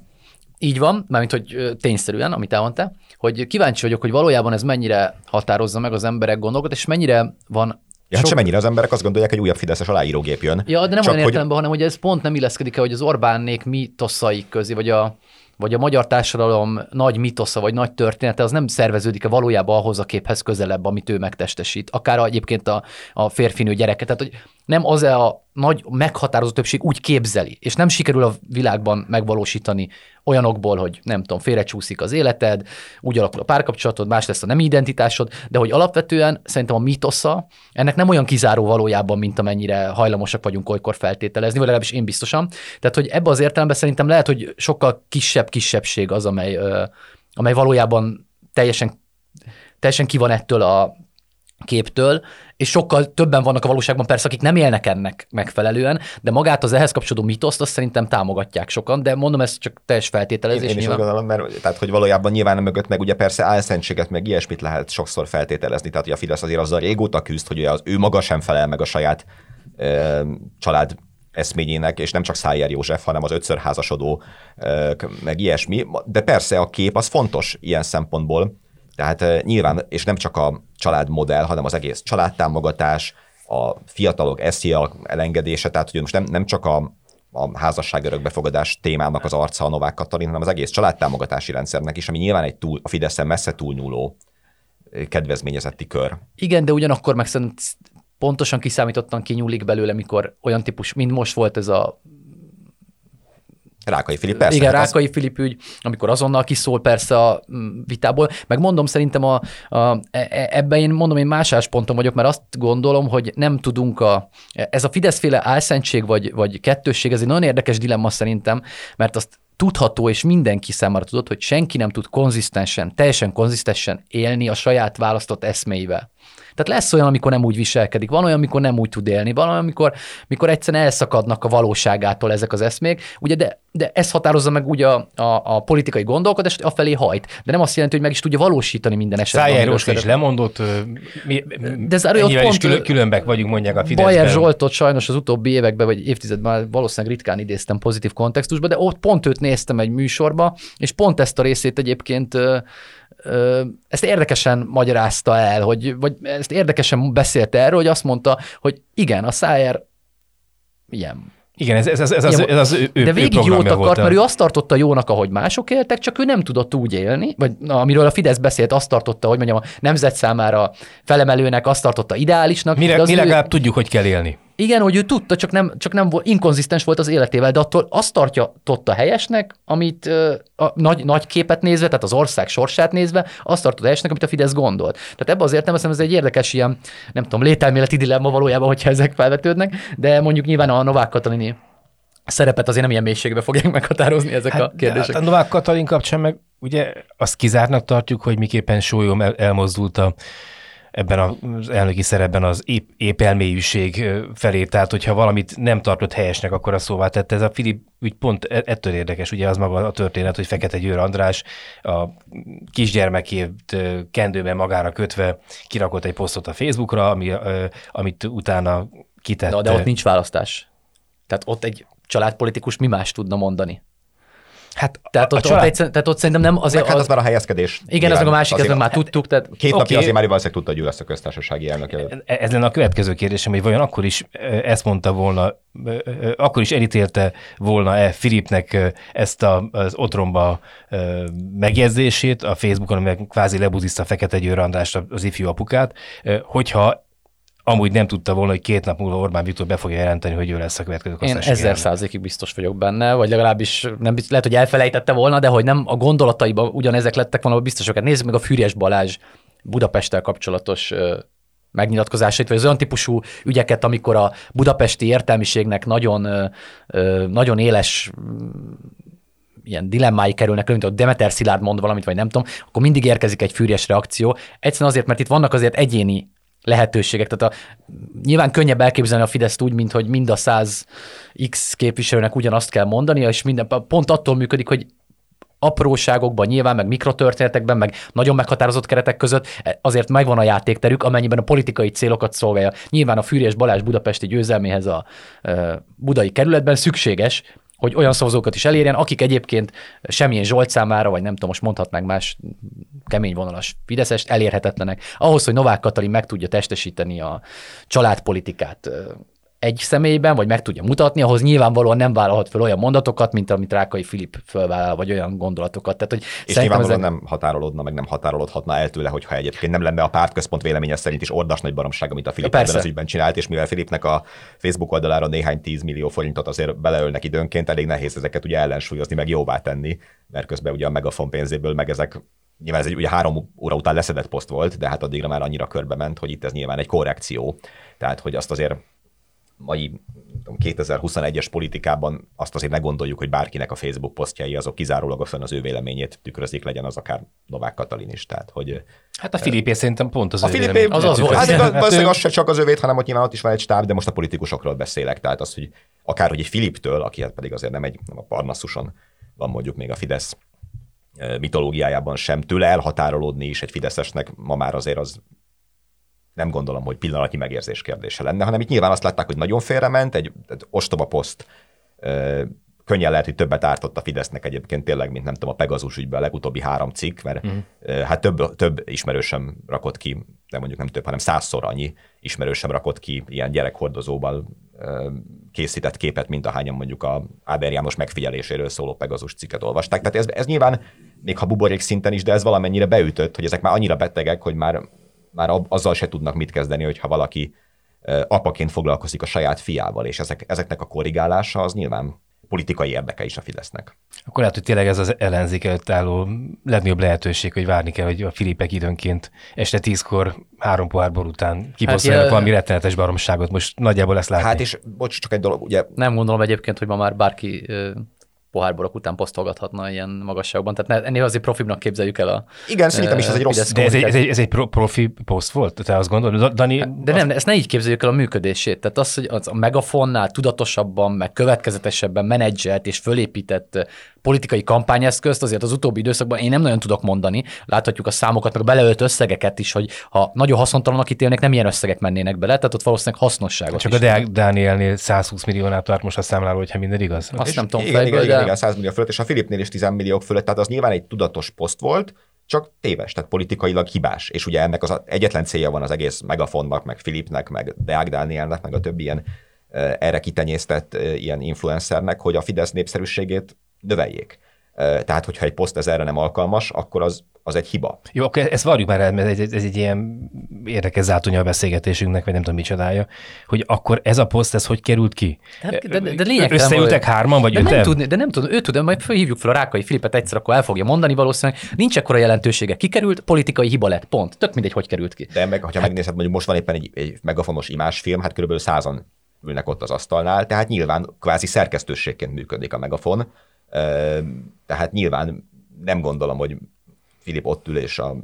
így van, mármint hogy tényszerűen, amit elmondtál, hogy kíváncsi vagyok, hogy valójában ez mennyire határozza meg az emberek gondolkodat, és mennyire van Ja, hát sok... mennyire az emberek azt gondolják, hogy újabb Fideszes aláírógép jön. Ja, de nem Csak olyan értelemben, hogy... hanem hogy ez pont nem illeszkedik el, hogy az Orbánnék mitoszaik közé, vagy a, vagy a magyar társadalom nagy mitosza, vagy nagy története, az nem szerveződik-e valójában ahhoz a képhez közelebb, amit ő megtestesít. Akár egyébként a, a férfinő gyereke. Tehát, hogy nem az a nagy meghatározó többség úgy képzeli, és nem sikerül a világban megvalósítani olyanokból, hogy nem tudom, félrecsúszik az életed, úgy alakul a párkapcsolatod, más lesz a nem identitásod, de hogy alapvetően szerintem a mitosza ennek nem olyan kizáró valójában, mint amennyire hajlamosak vagyunk olykor feltételezni, vagy legalábbis én biztosan. Tehát, hogy ebbe az értelemben szerintem lehet, hogy sokkal kisebb kisebbség az, amely, amely valójában teljesen, teljesen ki van ettől a képtől, és sokkal többen vannak a valóságban persze, akik nem élnek ennek megfelelően, de magát az ehhez kapcsolódó mitoszt azt szerintem támogatják sokan, de mondom, ez csak teljes feltételezés. Én, én is úgy gondolom, mert tehát, hogy valójában nyilván mögött meg ugye persze álszentséget, meg ilyesmit lehet sokszor feltételezni, tehát hogy a Fidesz azért azzal régóta küzd, hogy az ő maga sem felel meg a saját ö, család eszményének, és nem csak Szájer József, hanem az ötször házasodó, ö, meg ilyesmi. De persze a kép az fontos ilyen szempontból, tehát nyilván, és nem csak a családmodell, hanem az egész családtámogatás, a fiatalok eszia elengedése, tehát hogy most nem, nem csak a, a házasság örökbefogadás témának az arca a Novák Katalin, hanem az egész családtámogatási rendszernek is, ami nyilván egy túl, a Fideszen messze túlnyúló kedvezményezetti kör. Igen, de ugyanakkor meg pontosan kiszámítottan kinyúlik belőle, mikor olyan típus, mint most volt ez a Rákai Filip, persze. Igen, hát Rákai az... Filip ügy, amikor azonnal kiszól persze a mm, vitából. Meg mondom, szerintem a, a, e, e, ebben én mondom, én más ponton vagyok, mert azt gondolom, hogy nem tudunk a, ez a Fideszféle álszentség vagy, vagy kettősség, ez egy nagyon érdekes dilemma szerintem, mert azt tudható, és mindenki számára tudott, hogy senki nem tud konzisztensen, teljesen konzisztensen élni a saját választott eszméivel. Tehát lesz olyan, amikor nem úgy viselkedik, van olyan, amikor nem úgy tud élni, van olyan, amikor, amikor egyszerűen elszakadnak a valóságától ezek az eszmék, ugye, de, de ez határozza meg ugye a, a, a politikai gondolkodást, afelé hajt. De nem azt jelenti, hogy meg is tudja valósítani minden esetben. Szájjel is lemondott, mi, de ez ott pont, is külön, különbek vagyunk, mondják a Fideszben. Bajer Zsoltot sajnos az utóbbi években, vagy évtizedben valószínűleg ritkán idéztem pozitív kontextusba, de ott pont őt néztem egy műsorba, és pont ezt a részét egyébként ezt érdekesen magyarázta el, hogy, vagy ezt érdekesen beszélte erről, hogy azt mondta, hogy igen, a Szájer ilyen Igen, ez, ez, ez, ez, az, ez az ő, de végig ő jót akart, volt. mert ő azt tartotta jónak, ahogy mások éltek, csak ő nem tudott úgy élni, vagy na, amiről a Fidesz beszélt, azt tartotta, hogy mondjam, a nemzet számára felemelőnek, azt tartotta ideálisnak. Mi, az mi ő- legalább tudjuk, hogy kell élni. Igen, hogy ő tudta, csak nem, csak nem volt, inkonzisztens volt az életével, de attól azt tartja totta helyesnek, amit ö, a nagy, nagy képet nézve, tehát az ország sorsát nézve, azt tartott helyesnek, amit a Fidesz gondolt. Tehát ebben az értelemben ez egy érdekes ilyen, nem tudom, lételméleti dilemma valójában, hogyha ezek felvetődnek, de mondjuk nyilván a Novák Katalini szerepet azért nem ilyen mélységbe fogják meghatározni ezek a kérdések. Hát a Novák Katalin kapcsán meg ugye azt kizártnak tartjuk, hogy miképpen Sólyom el, elmozdult a, ebben az elnöki szerepben az épp, épp elmélyűség felé, tehát hogyha valamit nem tartott helyesnek, akkor a szóvá tette. Ez a Filip úgy pont e- ettől érdekes, ugye az maga a történet, hogy Fekete Győr András a kisgyermekét kendőben magára kötve kirakott egy posztot a Facebookra, ami, amit utána kitett. De, de ott nincs választás. Tehát ott egy családpolitikus mi más tudna mondani? Hát Tehát a ott, család- ott, egy, tehát ott szerintem nem Meg azért... hát az már a helyezkedés. igen, Nyilván meg a másik, azért meg már tudtuk, tehát Két napja Oké. azért már valószínűleg tudta, hogy ő lesz a köztársasági elnök előtt. E- Ez lenne a következő kérdésem, hogy vajon akkor is ezt mondta volna, akkor is elítélte volna-e Filipnek ezt a, az otromba megjegyzését a Facebookon, amivel kvázi lebuzizta Fekete Győr Andrást, az ifjú apukát, hogyha amúgy nem tudta volna, hogy két nap múlva Orbán Viktor be fogja jelenteni, hogy ő lesz a következő Én ezer százalékig biztos vagyok benne, vagy legalábbis nem biztos, lehet, hogy elfelejtette volna, de hogy nem a gondolataiban ugyanezek lettek volna biztosak. Hát nézzük meg a Fűrjes Balázs Budapesttel kapcsolatos megnyilatkozásait, vagy az olyan típusú ügyeket, amikor a budapesti értelmiségnek nagyon, nagyon éles mm, ilyen dilemmái kerülnek elő, mint a Demeter Szilárd mond valamit, vagy nem tudom, akkor mindig érkezik egy fűrjes reakció. Egyszerűen azért, mert itt vannak azért egyéni lehetőségek. Tehát a, nyilván könnyebb elképzelni a Fideszt úgy, mint hogy mind a 100 X képviselőnek ugyanazt kell mondania, és minden, pont attól működik, hogy apróságokban nyilván, meg mikrotörténetekben, meg nagyon meghatározott keretek között azért megvan a játékterük, amennyiben a politikai célokat szolgálja. Nyilván a Fűrjes Balázs budapesti győzelméhez a ö, budai kerületben szükséges, hogy olyan szavazókat is elérjen, akik egyébként semmilyen Zsolt számára, vagy nem tudom, most mondhatnánk más kemény vonalas Fideszest, elérhetetlenek. Ahhoz, hogy Novák Katalin meg tudja testesíteni a családpolitikát egy személyben, vagy meg tudja mutatni, ahhoz nyilvánvalóan nem vállalhat fel olyan mondatokat, mint amit Rákai Filip fölvállal, vagy olyan gondolatokat. Tehát, hogy És nyilvánvalóan ezek- nem határolódna, meg nem határolódhatna el tőle, hogyha egyébként nem lenne a pártközpont véleménye szerint is ordas nagy baromság, amit a Filip Persze. ebben az ügyben csinált, és mivel Filipnek a Facebook oldalára néhány 10 millió forintot azért beleölnek időnként, elég nehéz ezeket ugye ellensúlyozni, meg jóvá tenni, mert közben ugye a megafon pénzéből, meg ezek Nyilván ez egy ugye három óra után leszedett poszt volt, de hát addigra már annyira körbe ment, hogy itt ez nyilván egy korrekció. Tehát, hogy azt azért mai nem tudom, 2021-es politikában azt azért ne gondoljuk, hogy bárkinek a Facebook posztjai azok kizárólagosan az ő véleményét tükrözik, legyen az akár Novák Katalin is. Tehát, hogy Hát a Filipé szerintem pont az a ő Filipé, vélemény- az az volt. Hát Hát valószínűleg ő- az se csak az övét, hanem ott nyilván ott is van egy stáb, de most a politikusokról beszélek. Tehát az, hogy akár hogy egy Filiptől, aki hát pedig azért nem egy nem a Parnassuson van mondjuk még a Fidesz mitológiájában sem, tőle elhatárolódni is egy Fideszesnek ma már azért az nem gondolom, hogy pillanatnyi megérzés kérdése lenne, hanem itt nyilván azt látták, hogy nagyon félrement, egy, egy ostoba poszt, könnyen lehet, hogy többet ártott a Fidesznek egyébként tényleg, mint nem tudom, a Pegazus ügyben a legutóbbi három cikk, mert uh-huh. hát több, több ismerősöm rakott ki, de mondjuk nem több, hanem százszor annyi ismerősöm rakott ki ilyen gyerekhordozóval ö, készített képet, mint ahányan mondjuk a Áder János megfigyeléséről szóló Pegazus cikket olvasták. Tehát ez, ez nyilván, még ha buborék szinten is, de ez valamennyire beütött, hogy ezek már annyira betegek, hogy már, már azzal se tudnak mit kezdeni, hogyha valaki apaként foglalkozik a saját fiával, és ezek, ezeknek a korrigálása az nyilván politikai érdeke is a Fidesznek. Akkor lehet, hogy tényleg ez az ellenzék előtt álló legnagyobb lehetőség, hogy várni kell, hogy a Filipek időnként este tízkor három pohár bor után kiposztoljanak ja- valami rettenetes baromságot. Most nagyjából ezt látni. Hát és bocs, csak egy dolog, ugye Nem gondolom egyébként, hogy ma már bárki pohárborok után posztolgathatna ilyen magasságban. Tehát ennél azért profibnak képzeljük el a... igen, szerintem is ez egy rossz De ez egy, ez egy, ez egy pro, profi poszt volt? Te azt gondolod? Da- Dani, De nem, ezt ne így képzeljük el a működését. Tehát az, hogy az a megafonnál tudatosabban, meg következetesebben menedzselt és fölépített politikai kampányeszközt azért az utóbbi időszakban én nem nagyon tudok mondani. Láthatjuk a számokat, meg a beleölt összegeket is, hogy ha nagyon haszontalanok ítélnek, nem ilyen összegek mennének bele, tehát ott valószínűleg hasznosságot Csak is. a Deák Dánielnél 120 milliónál tart most a számláló, hogyha minden igaz. Azt És nem tudom igen, fejből, igen, de... igen, 100 millió fölött, és a Filipnél is 10 milliók fölött, tehát az nyilván egy tudatos poszt volt, csak téves, tehát politikailag hibás. És ugye ennek az egyetlen célja van az egész Megafonnak, meg Filipnek, meg Deák Dánielnek, meg a többi ilyen erre kitenyésztett ilyen influencernek, hogy a Fidesz népszerűségét növeljék. Tehát, hogyha egy poszt ez erre nem alkalmas, akkor az, az egy hiba. Jó, akkor ezt várjuk már el, mert ez, ez egy ilyen érdekes zátonya a beszélgetésünknek, vagy nem tudom micsodája, hogy akkor ez a poszt, ez hogy került ki? De, de, de, de lényegtelen, Összeültek hárman, vagy de öten? nem, tudni, de nem tudom, ő tudom, majd felhívjuk fel a Rákai Filipet egyszer, akkor el fogja mondani valószínűleg. Nincs ekkora jelentősége. Kikerült, politikai hiba lett, pont. Tök mindegy, hogy került ki. De meg, ha hát, megnézed, mondjuk most van éppen egy, egy megafonos imásfilm, hát körülbelül százan ülnek ott az asztalnál, tehát nyilván kvázi szerkesztőségként működik a megafon, tehát nyilván nem gondolom, hogy Filip ott ül és a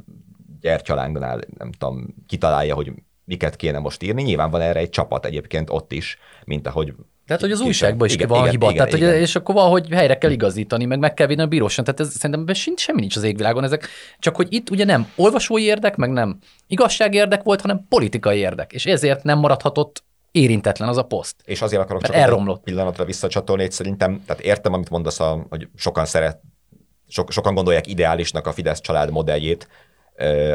gyertyalángnál, nem tudom, kitalálja, hogy miket kéne most írni. Nyilván van erre egy csapat egyébként ott is, mint ahogy tehát, hogy az újságban is igen, van igen, hiba, igen, tehát, igen. Hogy, és akkor valahogy helyre kell igazítani, meg meg kell vinni a bírósan. Tehát ez, szerintem ebben semmi nincs az égvilágon. Ezek, csak hogy itt ugye nem olvasói érdek, meg nem igazságérdek volt, hanem politikai érdek. És ezért nem maradhatott érintetlen az a poszt. És azért akarok Mert csak elromlott. pillanatra visszacsatolni, hogy szerintem, tehát értem, amit mondasz, a, hogy sokan szeret, so, sokan gondolják ideálisnak a Fidesz család modelljét,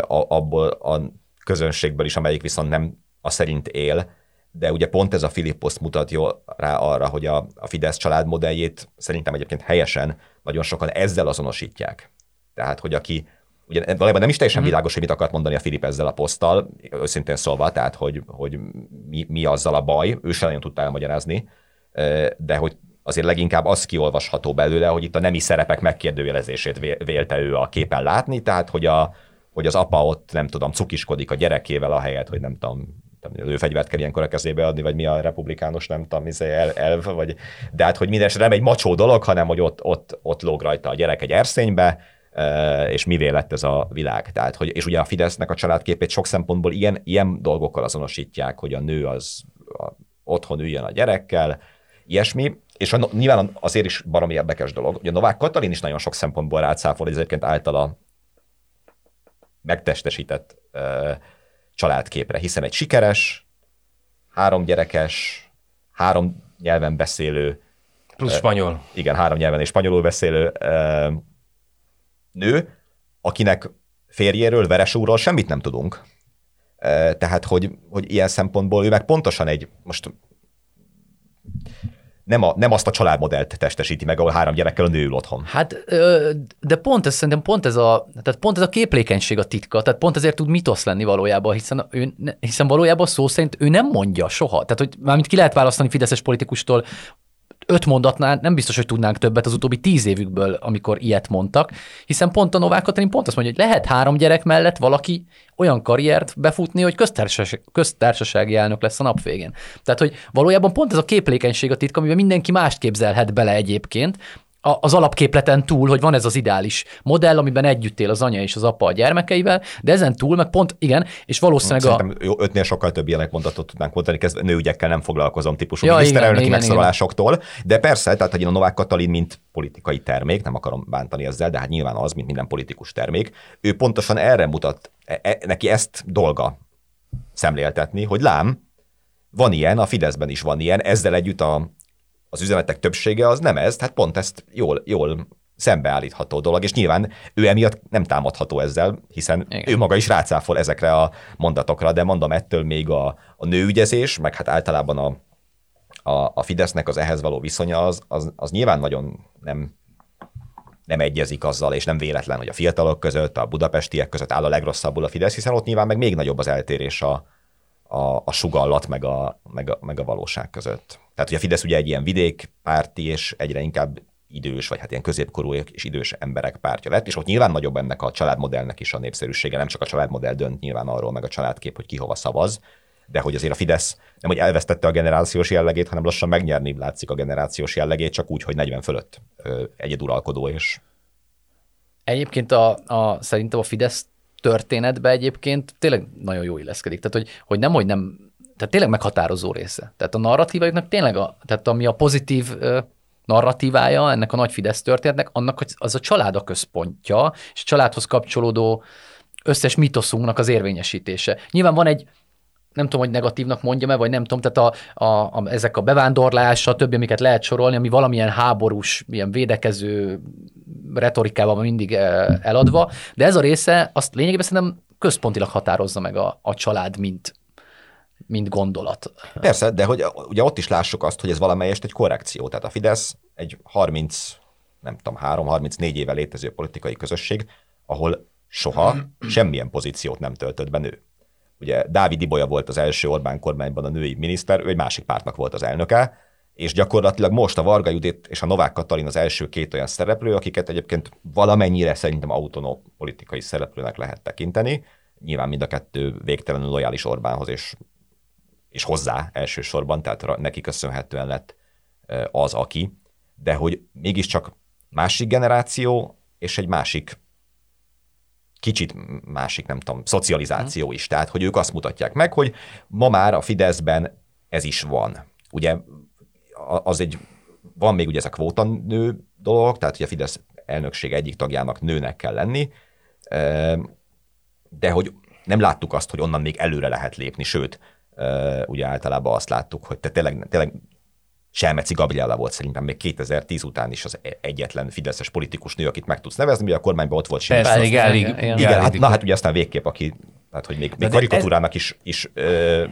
abból a közönségből is, amelyik viszont nem a szerint él, de ugye pont ez a Filipposzt mutat jól rá arra, hogy a, a Fidesz család modelljét szerintem egyébként helyesen nagyon sokan ezzel azonosítják. Tehát, hogy aki ugye valójában nem is teljesen mhm. világos, hogy mit akart mondani a Filip ezzel a poszttal, őszintén szólva, tehát hogy, hogy mi, mi azzal a baj, ő sem nagyon tudta elmagyarázni, de hogy azért leginkább az kiolvasható belőle, hogy itt a nemi szerepek megkérdőjelezését vélte ő a képen látni, tehát hogy, a, hogy az apa ott nem tudom, cukiskodik a gyerekével, ahelyett, hogy nem tudom, ő fegyvert kell ilyenkor a kezébe adni, vagy mi a republikánus, nem tudom, mi el, elv, vagy, de hát, hogy minden nem egy macsó dolog, hanem, hogy ott, ott, ott lóg rajta a gyerek egy erszénybe, és mivé lett ez a világ. Tehát, hogy, és ugye a Fidesznek a családképét sok szempontból ilyen, ilyen dolgokkal azonosítják, hogy a nő az a, otthon üljön a gyerekkel, ilyesmi, és a, nyilván azért is baromi érdekes dolog, hogy a Novák Katalin is nagyon sok szempontból rácáfol, hogy ezeket általa megtestesített uh, családképre, hiszen egy sikeres, három gyerekes, három nyelven beszélő, plusz spanyol. Igen, három nyelven és spanyolul beszélő uh, nő, akinek férjéről, Veresúról semmit nem tudunk. Tehát, hogy, hogy ilyen szempontból ő meg pontosan egy, most nem, a, nem azt a családmodellt testesíti meg, ahol három gyerekkel a nő ül otthon. Hát, de pont ez szerintem pont ez a, tehát pont ez a képlékenység a titka, tehát pont ezért tud mitosz lenni valójában, hiszen, ő, hiszen valójában szó szerint ő nem mondja soha. Tehát, hogy mármint ki lehet választani fideszes politikustól öt mondatnál nem biztos, hogy tudnánk többet az utóbbi tíz évükből, amikor ilyet mondtak, hiszen pont a Novák Katalin pont azt mondja, hogy lehet három gyerek mellett valaki olyan karriert befutni, hogy köztársaság, köztársasági elnök lesz a nap végén. Tehát, hogy valójában pont ez a képlékenység a titka, amiben mindenki mást képzelhet bele egyébként, az alapképleten túl, hogy van ez az ideális modell, amiben együtt él az anya és az apa a gyermekeivel, de ezen túl meg pont igen, és valószínűleg Szerintem a... jó, ötnél sokkal több ilyenek mondatot tudnánk mondani, kezdve nőügyekkel nem foglalkozom típusú ja, miniszterelnöki megszólalásoktól, igen. de persze, tehát hogy a Novák Katalin, mint politikai termék, nem akarom bántani ezzel, de hát nyilván az, mint minden politikus termék, ő pontosan erre mutat, e, e, neki ezt dolga szemléltetni, hogy lám, van ilyen, a Fideszben is van ilyen, ezzel együtt a, az üzenetek többsége az nem ez, tehát pont ezt jól, jól szembeállítható dolog, és nyilván ő emiatt nem támadható ezzel, hiszen Igen. ő maga is rácáfol ezekre a mondatokra, de mondom, ettől még a, a nőügyezés, meg hát általában a, a, a Fidesznek az ehhez való viszonya az, az, az nyilván nagyon nem, nem egyezik azzal, és nem véletlen, hogy a fiatalok között, a budapestiek között áll a legrosszabbul a Fidesz, hiszen ott nyilván meg még nagyobb az eltérés a, a, a sugallat meg a, meg, a, meg a valóság között. Tehát, hogy a Fidesz ugye egy ilyen vidékpárti, és egyre inkább idős, vagy hát ilyen középkorú és idős emberek pártja lett, és ott nyilván nagyobb ennek a családmodellnek is a népszerűsége, nem csak a családmodell dönt nyilván arról, meg a családkép, hogy ki hova szavaz, de hogy azért a Fidesz nem, hogy elvesztette a generációs jellegét, hanem lassan megnyerni látszik a generációs jellegét, csak úgy, hogy 40 fölött egyeduralkodó és Egyébként a, a, szerintem a Fidesz történetbe egyébként tényleg nagyon jó illeszkedik. Tehát, hogy, hogy nem, hogy nem, tehát tényleg meghatározó része. Tehát a narratívaiknak tényleg, a, tehát ami a pozitív narratívája ennek a nagy Fidesz történetnek, annak az a család a központja, és a családhoz kapcsolódó összes mitoszunknak az érvényesítése. Nyilván van egy, nem tudom, hogy negatívnak mondjam-e, vagy nem tudom, tehát a, a, a, ezek a bevándorlás, a többi, amiket lehet sorolni, ami valamilyen háborús, ilyen védekező retorikában van mindig eladva, de ez a része azt lényegében szerintem központilag határozza meg a, a család, mint mint gondolat. Persze, de hogy ugye ott is lássuk azt, hogy ez valamelyest egy korrekció. Tehát a Fidesz egy 30, nem tudom, 3-34 éve létező politikai közösség, ahol soha semmilyen pozíciót nem töltött be nő. Ugye Dávid Ibolya volt az első Orbán kormányban a női miniszter, ő egy másik pártnak volt az elnöke, és gyakorlatilag most a Varga Judit és a Novák Katalin az első két olyan szereplő, akiket egyébként valamennyire szerintem autonóm politikai szereplőnek lehet tekinteni. Nyilván mind a kettő végtelenül lojális Orbánhoz és, és hozzá elsősorban, tehát neki köszönhetően lett az, aki, de hogy mégiscsak másik generáció és egy másik kicsit másik, nem tudom, szocializáció is. Tehát, hogy ők azt mutatják meg, hogy ma már a Fideszben ez is van. Ugye az egy, van még ugye ez a kvóta nő dolog, tehát hogy a Fidesz elnökség egyik tagjának nőnek kell lenni, de hogy nem láttuk azt, hogy onnan még előre lehet lépni, sőt, ugye általában azt láttuk, hogy te tényleg, tényleg Selmeci Gabriella volt szerintem még 2010 után is az egyetlen fideszes politikus nő, akit meg tudsz nevezni, ugye a kormányban ott volt Persze, elég, elég, igen, igen, hát, na hát ugye aztán végképp, aki, hát hogy még, még karikatúrának is, is ö,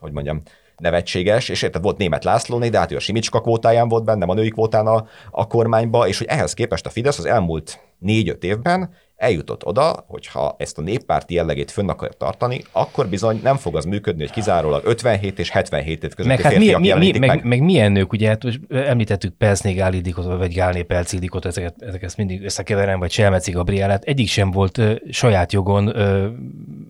hogy mondjam, nevetséges, és érted, volt német Lászlóné, de hát ő a Simicska kvótáján volt benne, a női kvótán a, a kormányba, és hogy ehhez képest a Fidesz az elmúlt négy-öt évben eljutott oda, hogy ha ezt a néppárti jellegét fönn akarja tartani, akkor bizony nem fog az működni, hogy kizárólag 57 és 77 év közötti meg, hát mi, mi, mi, meg, meg, meg, milyen nők, ugye hát most említettük Pelszné Gálidikot, vagy Gálné Pelcildikot, ezeket, ezeket mindig összekeverem, vagy Selmeci Gabrielát, egyik sem volt ö, saját jogon ö,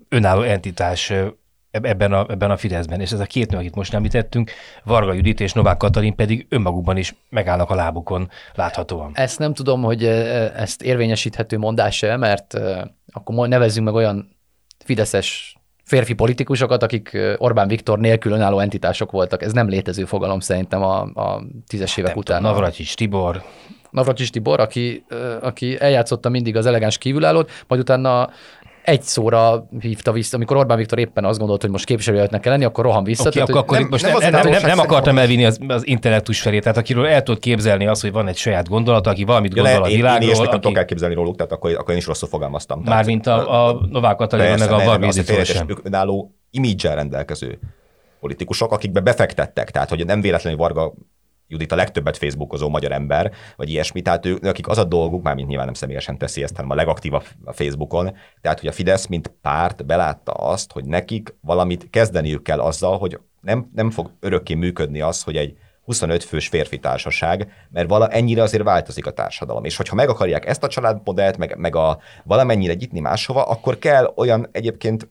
önálló entitás ö, ebben a, ebben a Fideszben. És ez a két nő, akit most említettünk, Varga Judit és Novák Katalin pedig önmagukban is megállnak a lábukon láthatóan. Ezt nem tudom, hogy ezt érvényesíthető mondás-e, mert akkor nevezzünk meg olyan fideszes férfi politikusokat, akik Orbán Viktor nélkül önálló entitások voltak. Ez nem létező fogalom szerintem a, a tízes évek nem után. Navracsics Tibor. Navracsics Tibor, aki, aki eljátszotta mindig az elegáns kívülállót, majd utána egy szóra hívta vissza, amikor Orbán Viktor éppen azt gondolt, hogy most képviselőjelöltnek kell lenni, akkor rohan vissza. Okay, tehát, akkor, akkor nem, most nem, nem, nem, nem, nem akartam elvinni az, az intellektus felé, tehát akiről el tudod képzelni azt, hogy van egy saját gondolata, aki valamit gondol ja, a világról. Én, én aki... nem tudok elképzelni róluk, tehát akkor, akkor én is rosszul fogalmaztam. Mármint a, a Novák Katalin, meg a Varga sem. Önálló imidzsel rendelkező politikusok, akikbe befektettek, tehát hogy nem véletlenül Varga Judit a legtöbbet Facebookozó magyar ember, vagy ilyesmi, tehát ők, akik az a dolguk, már nyilván nem személyesen teszi ezt, hanem a legaktívabb a Facebookon, tehát hogy a Fidesz, mint párt belátta azt, hogy nekik valamit kezdeniük kell azzal, hogy nem, nem fog örökké működni az, hogy egy 25 fős férfi társaság, mert vala ennyire azért változik a társadalom. És hogyha meg akarják ezt a családmodellt, meg, meg a valamennyire nyitni máshova, akkor kell olyan egyébként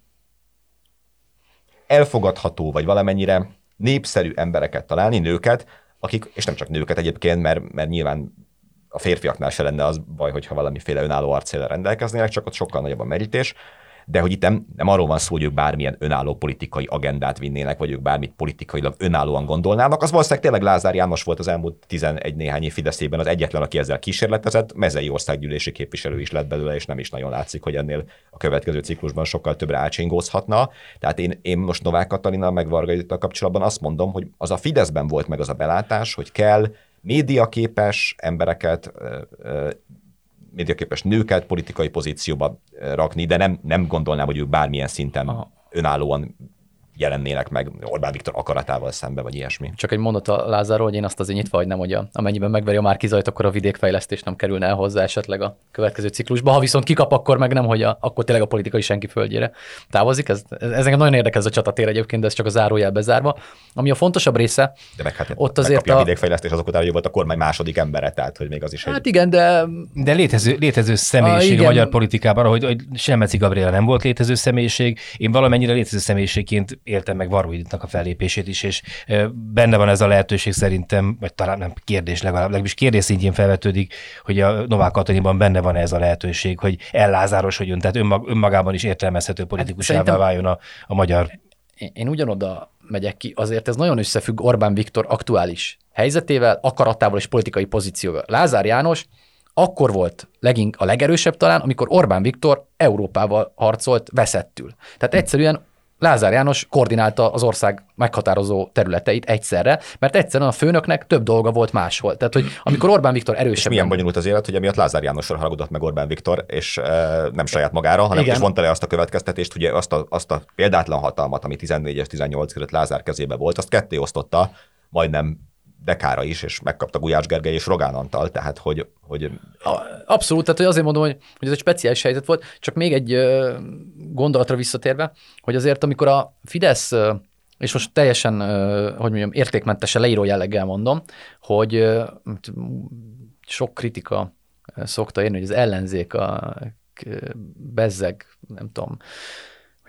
elfogadható, vagy valamennyire népszerű embereket találni, nőket, akik, és nem csak nőket egyébként, mert, mert nyilván a férfiaknál se lenne az baj, hogyha valamiféle önálló arcélel rendelkeznének, csak ott sokkal nagyobb a merítés de hogy itt nem, nem arról van szó, hogy ők bármilyen önálló politikai agendát vinnének, vagy ők bármit politikailag önállóan gondolnának. Az valószínűleg tényleg Lázár János volt az elmúlt 11 néhány év Fideszében az egyetlen, aki ezzel kísérletezett, mezei országgyűlési képviselő is lett belőle, és nem is nagyon látszik, hogy ennél a következő ciklusban sokkal többre átsingózhatna. Tehát én, én most Novák Katalina meg Varga kapcsolatban azt mondom, hogy az a Fideszben volt meg az a belátás, hogy kell médiaképes embereket, médiaképes nőket politikai pozícióba eh, rakni, de nem, nem gondolnám, hogy ők bármilyen szinten önállóan jelennének meg Orbán Viktor akaratával szembe, vagy ilyesmi. Csak egy mondat a Lázárról, hogy én azt azért nyitva hagynám, hogy a, amennyiben megveri a Márkizajt, akkor a vidékfejlesztés nem kerülne el hozzá esetleg a következő ciklusba. Ha viszont kikap, akkor meg nem, hogy a, akkor tényleg a politikai senki földjére távozik. Ez, ez, ez engem nagyon érdekes ez a csatatér egyébként, de ez csak a zárójel bezárva. Ami a fontosabb része, de meg, hát, ott azért a... a vidékfejlesztés azok után, hogy volt a kormány második embere, tehát hogy még az is Hát egy... igen, de... De létező, létező személyiség a, a magyar politikában, hogy, hogy Selmeci Gabriela nem volt létező személyiség, én valamennyire létező személyiségként éltem meg Varújitnak a fellépését is, és benne van ez a lehetőség szerintem, vagy talán nem kérdés legalább, legalábbis kérdés szintjén felvetődik, hogy a Novák Katalinban benne van ez a lehetőség, hogy ellázárosodjon, tehát önmag, önmagában is értelmezhető politikusává hát váljon a, a magyar. Én, én ugyanoda megyek ki, azért ez nagyon összefügg Orbán Viktor aktuális helyzetével, akaratával és politikai pozícióval. Lázár János akkor volt legink a legerősebb talán, amikor Orbán Viktor Európával harcolt veszettül. Tehát egyszerűen Lázár János koordinálta az ország meghatározó területeit egyszerre, mert egyszerűen a főnöknek több dolga volt máshol. Tehát, hogy amikor Orbán Viktor erősebb. És milyen bonyolult az élet, hogy emiatt Lázár Jánosra haragudott meg Orbán Viktor, és e, nem saját magára, hanem Igen. is mondta le azt a következtetést, hogy azt a, azt a példátlan hatalmat, ami 14 és 18 között Lázár kezébe volt, azt ketté osztotta, majdnem Dekára is, és megkapta Gulyás Gergely és Rogán Antal, tehát hogy... hogy... Abszolút, tehát hogy azért mondom, hogy, hogy ez egy speciális helyzet volt, csak még egy gondolatra visszatérve, hogy azért amikor a Fidesz és most teljesen, hogy mondjam, értékmentesen leíró jelleggel mondom, hogy sok kritika szokta érni, hogy az ellenzék a bezzeg, nem tudom,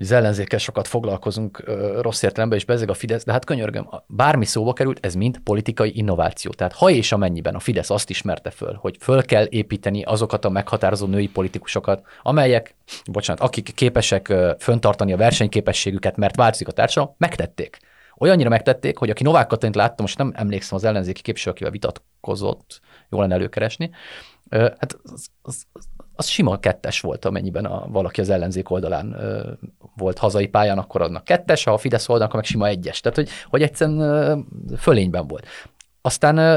hogy az ellenzékkel sokat foglalkozunk rossz értelemben, és bezeg a Fidesz, de hát könyörgöm, bármi szóba került, ez mind politikai innováció. Tehát ha és amennyiben a Fidesz azt ismerte föl, hogy föl kell építeni azokat a meghatározó női politikusokat, amelyek, bocsánat, akik képesek föntartani a versenyképességüket, mert változik a társadalom, megtették. Olyannyira megtették, hogy aki Novák Katalint láttam, most nem emlékszem az ellenzéki képviselő, akivel vitatkozott, jól lenne előkeresni, hát az, az, az sima kettes volt, amennyiben a, valaki az ellenzék oldalán ö, volt hazai pályán, akkor annak kettes, ha a Fidesz oldalán, akkor meg sima egyes. Tehát, hogy, hogy egyszerűen ö, fölényben volt. Aztán ö,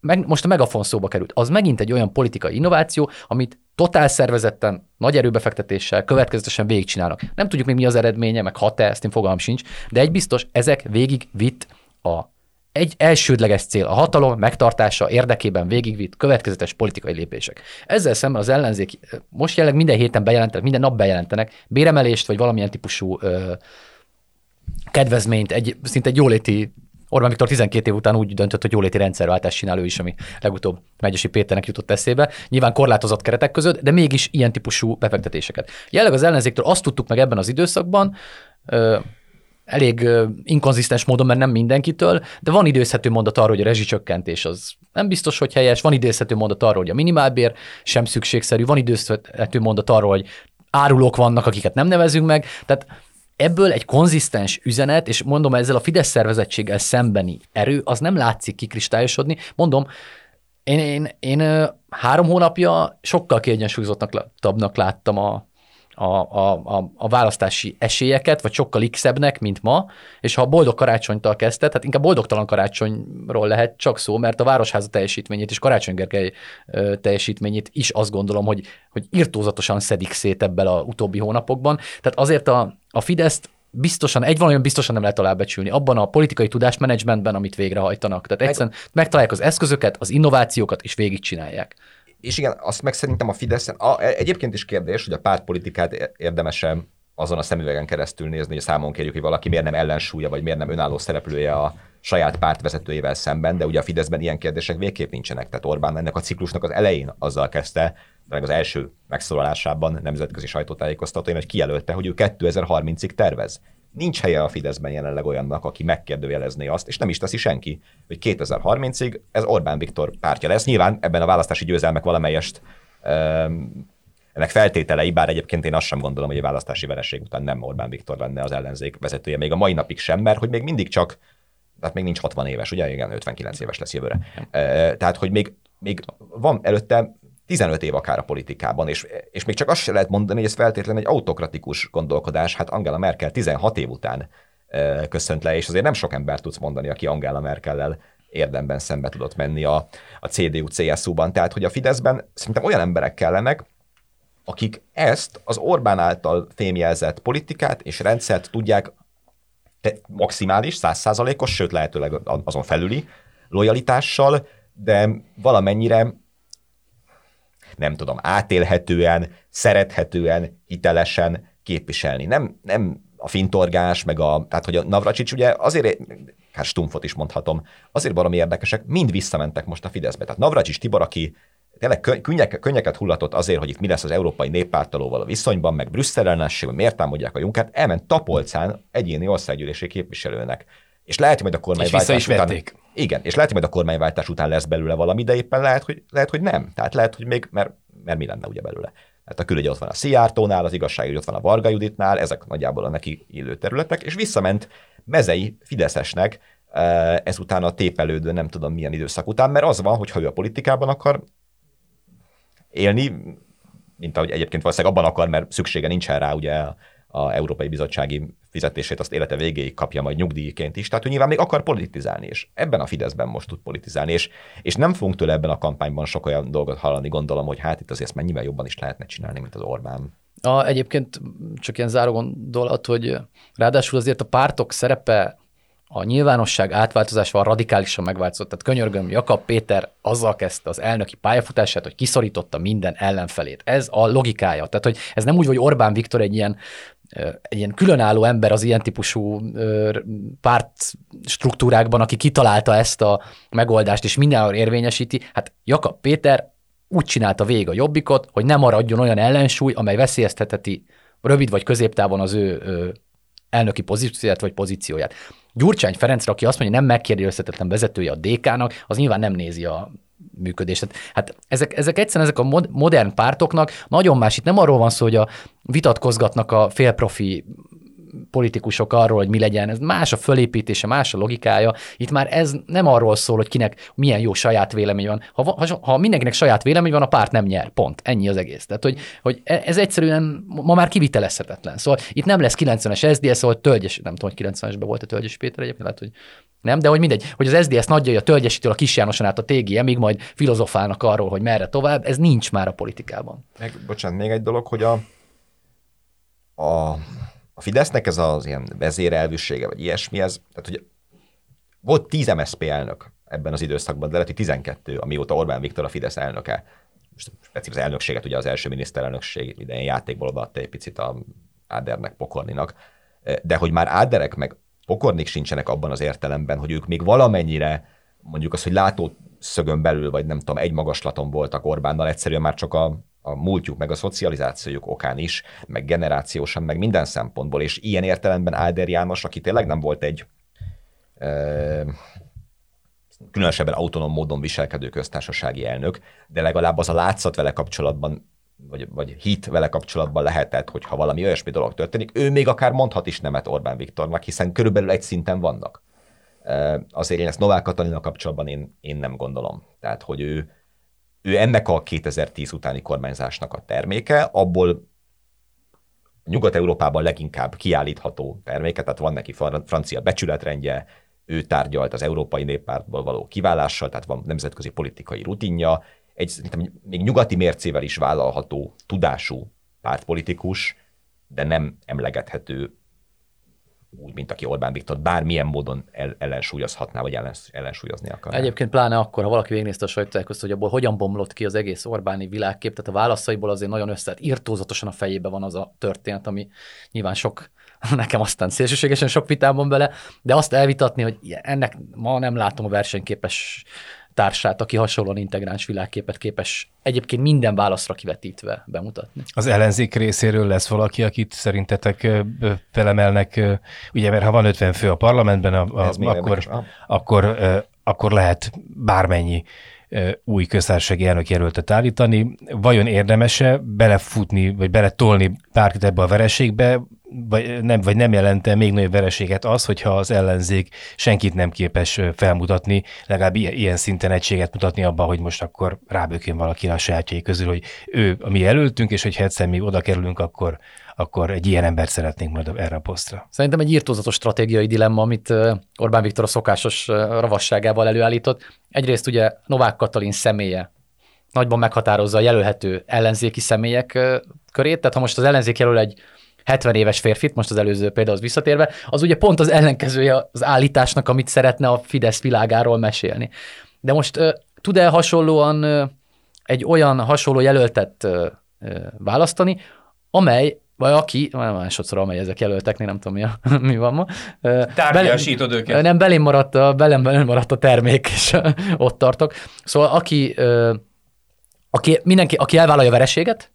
meg, most a megafon szóba került. Az megint egy olyan politikai innováció, amit totál szervezetten, nagy erőbefektetéssel, következetesen végigcsinálnak. Nem tudjuk még mi az eredménye, meg hat-e, ezt én fogalmam sincs, de egy biztos, ezek végig vitt a egy elsődleges cél, a hatalom megtartása érdekében végigvitt következetes politikai lépések. Ezzel szemben az ellenzék most jelenleg minden héten bejelentenek, minden nap bejelentenek béremelést, vagy valamilyen típusú ö, kedvezményt, egy, szinte egy jóléti Orbán Viktor 12 év után úgy döntött, hogy jóléti rendszerváltást csinál ő is, ami legutóbb Megyesi Péternek jutott eszébe. Nyilván korlátozott keretek között, de mégis ilyen típusú befektetéseket. Jelenleg az ellenzéktől azt tudtuk meg ebben az időszakban, elég inkonzisztens módon, mert nem mindenkitől, de van időzhető mondat arról, hogy a rezsicsökkentés az nem biztos, hogy helyes, van időzhető mondat arról, hogy a minimálbér sem szükségszerű, van időzhető mondat arról, hogy árulók vannak, akiket nem nevezünk meg, tehát ebből egy konzisztens üzenet, és mondom, ezzel a Fidesz szervezettséggel szembeni erő, az nem látszik kikristályosodni. Mondom, én, én, én három hónapja sokkal kiegyensúlyozottabbnak láttam a, a, a, a, a választási esélyeket, vagy sokkal x mint ma, és ha a boldog karácsonytal kezdted, hát inkább boldogtalan karácsonyról lehet csak szó, mert a Városháza teljesítményét és Karácsony Gergely teljesítményét is azt gondolom, hogy, hogy irtózatosan szedik szét ebből a utóbbi hónapokban. Tehát azért a, a Fideszt biztosan, egy valami biztosan nem lehet alábecsülni abban a politikai tudásmenedzsmentben, amit végrehajtanak. Tehát egyszerűen megtalálják az eszközöket, az innovációkat, és végigcsinálják és igen, azt meg szerintem a Fideszen, a, e, egyébként is kérdés, hogy a pártpolitikát érdemesen azon a szemüvegen keresztül nézni, hogy számon kérjük, hogy valaki miért nem ellensúlya, vagy miért nem önálló szereplője a saját pártvezetőjével szemben, de ugye a Fideszben ilyen kérdések végképp nincsenek. Tehát Orbán ennek a ciklusnak az elején azzal kezdte, meg az első megszólalásában nemzetközi sajtótájékoztatóin, hogy kijelölte, hogy ő 2030-ig tervez nincs helye a Fideszben jelenleg olyannak, aki megkérdőjelezné azt, és nem is teszi senki, hogy 2030-ig ez Orbán Viktor pártja lesz. Nyilván ebben a választási győzelmek valamelyest um, ennek feltételei, bár egyébként én azt sem gondolom, hogy a választási vereség után nem Orbán Viktor lenne az ellenzék vezetője, még a mai napig sem, mert hogy még mindig csak, tehát még nincs 60 éves, ugye? Igen, 59 éves lesz jövőre. Tehát, hogy még, még van előtte 15 év akár a politikában, és, és még csak azt se lehet mondani, hogy ez feltétlenül egy autokratikus gondolkodás. Hát Angela Merkel 16 év után köszönt le, és azért nem sok ember tudsz mondani, aki Angela Merkellel érdemben szembe tudott menni a, a CDU-CSU-ban. Tehát, hogy a Fideszben szerintem olyan emberek kellenek, akik ezt az Orbán által fémjelzett politikát és rendszert tudják maximális, százszázalékos, sőt lehetőleg azon felüli lojalitással, de valamennyire nem tudom, átélhetően, szerethetően, hitelesen képviselni. Nem, nem a fintorgás, meg a, tehát hogy a Navracsics ugye azért, hát Stumfot is mondhatom, azért valami érdekesek, mind visszamentek most a Fideszbe. Tehát Navracsics Tibor, aki tényleg könnyek, könnyeket hullatott azért, hogy itt mi lesz az Európai Néppártalóval a viszonyban, meg Brüsszel ellenesség, miért támadják a Junkert, elment Tapolcán egyéni országgyűlési képviselőnek. És lehet, hogy majd a kormányváltás is után... Igen, és lehet, hogy majd a kormányváltás után lesz belőle valami, de éppen lehet, hogy, lehet, hogy nem. Tehát lehet, hogy még, mert, mert mi lenne ugye belőle. Tehát a külügy ott van a Szijjártónál, az igazságügy ott van a Varga Juditnál, ezek nagyjából a neki illő területek, és visszament mezei Fideszesnek eh, ezután a tépelődő nem tudom milyen időszak után, mert az van, hogy ha ő a politikában akar élni, mint ahogy egyébként valószínűleg abban akar, mert szüksége nincsen rá ugye a Európai Bizottsági fizetését azt élete végéig kapja majd nyugdíjként is, tehát ő nyilván még akar politizálni, és ebben a Fideszben most tud politizálni, és, és nem fogunk tőle ebben a kampányban sok olyan dolgot hallani, gondolom, hogy hát itt azért ezt mennyivel jobban is lehetne csinálni, mint az Orbán. A, egyébként csak ilyen záró gondolat, hogy ráadásul azért a pártok szerepe a nyilvánosság átváltozásával radikálisan megváltozott. Tehát könyörgöm, Jakab Péter azzal kezdte az elnöki pályafutását, hogy kiszorította minden ellenfelét. Ez a logikája. Tehát, hogy ez nem úgy, hogy Orbán Viktor egy ilyen egy ilyen különálló ember az ilyen típusú párt struktúrákban, aki kitalálta ezt a megoldást, és mindenhol érvényesíti. Hát Jakab Péter úgy csinálta végig a jobbikot, hogy nem maradjon olyan ellensúly, amely veszélyeztetheti rövid vagy középtávon az ő elnöki pozícióját vagy pozícióját. Gyurcsány Ferencre, aki azt mondja, hogy nem megkérdőjelezhetetlen vezetője a DK-nak, az nyilván nem nézi a működést. Hát ezek, ezek egyszerűen ezek a modern pártoknak nagyon más. Itt nem arról van szó, hogy a vitatkozgatnak a félprofi politikusok arról, hogy mi legyen, ez más a fölépítése, más a logikája. Itt már ez nem arról szól, hogy kinek milyen jó saját vélemény van. Ha, ha, ha mindenkinek saját vélemény van, a párt nem nyer. Pont. Ennyi az egész. Tehát, hogy, hogy e, ez egyszerűen ma már kivitelezhetetlen. Szóval itt nem lesz 90-es SZDSZ, szóval Tölgyes, nem tudom, hogy 90-esben volt a Tölgyes Péter egyébként, lehet, hogy nem, de hogy mindegy, hogy az SDS nagyjai a Tölgyesitől a Kis Jánoson át a TGM, még majd filozofálnak arról, hogy merre tovább, ez nincs már a politikában. Meg, bocsánat, még egy dolog, hogy a, a a Fidesznek ez az ilyen vezérelvűsége, vagy ilyesmi, ez, tehát hogy volt 10 MSZP elnök ebben az időszakban, de lehet, hogy 12, amióta Orbán Viktor a Fidesz elnöke. Most az elnökséget ugye az első miniszterelnökség idején játékból odaadta egy picit a Ádernek, Pokorninak, de hogy már Áderek meg Pokornik sincsenek abban az értelemben, hogy ők még valamennyire mondjuk az, hogy látó szögön belül, vagy nem tudom, egy magaslaton voltak Orbánnal, egyszerűen már csak a a múltjuk, meg a szocializációjuk okán is, meg generációsan, meg minden szempontból, és ilyen értelemben Áder János, aki tényleg nem volt egy e, különösebben autonóm módon viselkedő köztársasági elnök, de legalább az a látszat vele kapcsolatban, vagy, vagy hit vele kapcsolatban lehetett, hogy ha valami olyasmi dolog történik, ő még akár mondhat is nemet Orbán Viktornak, hiszen körülbelül egy szinten vannak. Azért én ezt Novák Katalina kapcsolatban én, én nem gondolom. Tehát, hogy ő, ő ennek a 2010 utáni kormányzásnak a terméke, abból Nyugat-Európában leginkább kiállítható terméke, tehát van neki francia becsületrendje, ő tárgyalt az Európai Néppártból való kiválással, tehát van nemzetközi politikai rutinja, egy szerintem még nyugati mércével is vállalható tudású pártpolitikus, de nem emlegethető úgy, mint aki Orbán Viktor bármilyen módon el, ellensúlyozhatná, vagy ellens, ellensúlyozni akar. Egyébként pláne akkor, ha valaki végignézte a sajtótájékoztatót, hogy abból hogyan bomlott ki az egész Orbáni világkép, tehát a válaszaiból azért nagyon összetett, írtózatosan a fejébe van az a történet, ami nyilván sok [LAUGHS] nekem aztán szélsőségesen sok vitában bele, de azt elvitatni, hogy ennek ma nem látom a versenyképes társát, aki hasonlóan integráns világképet képes egyébként minden válaszra kivetítve bemutatni. Az ellenzék részéről lesz valaki, akit szerintetek felemelnek, ugye mert ha van 50 fő a parlamentben, a, a, akkor, akkor, akkor lehet bármennyi új köztársasági elnök jelöltet állítani. Vajon érdemese belefutni, vagy beletolni bárkit ebbe a vereségbe, vagy nem, vagy nem jelente még nagyobb vereséget az, hogyha az ellenzék senkit nem képes felmutatni, legalább ilyen szinten egységet mutatni abban, hogy most akkor rábökjön valaki a sajátjai közül, hogy ő a mi jelöltünk, és hogyha egyszer mi oda kerülünk, akkor, akkor egy ilyen embert szeretnénk majd erre a posztra. Szerintem egy írtózatos stratégiai dilemma, amit Orbán Viktor a szokásos ravasságával előállított. Egyrészt ugye Novák Katalin személye nagyban meghatározza a jelölhető ellenzéki személyek körét, tehát ha most az ellenzék jelöl egy 70 éves férfit, most az előző példához visszatérve, az ugye pont az ellenkezője az állításnak, amit szeretne a Fidesz világáról mesélni. De most tud-e hasonlóan egy olyan hasonló jelöltet választani, amely vagy aki, másodszor, amely ezek jelölteknél, nem tudom mi, a, [LAUGHS] mi van ma. Tárgyasítod őket. Nem, belém maradt a, belém, belém maradt a termék, és ott tartok. Szóval aki, aki, mindenki, aki elvállalja a vereséget,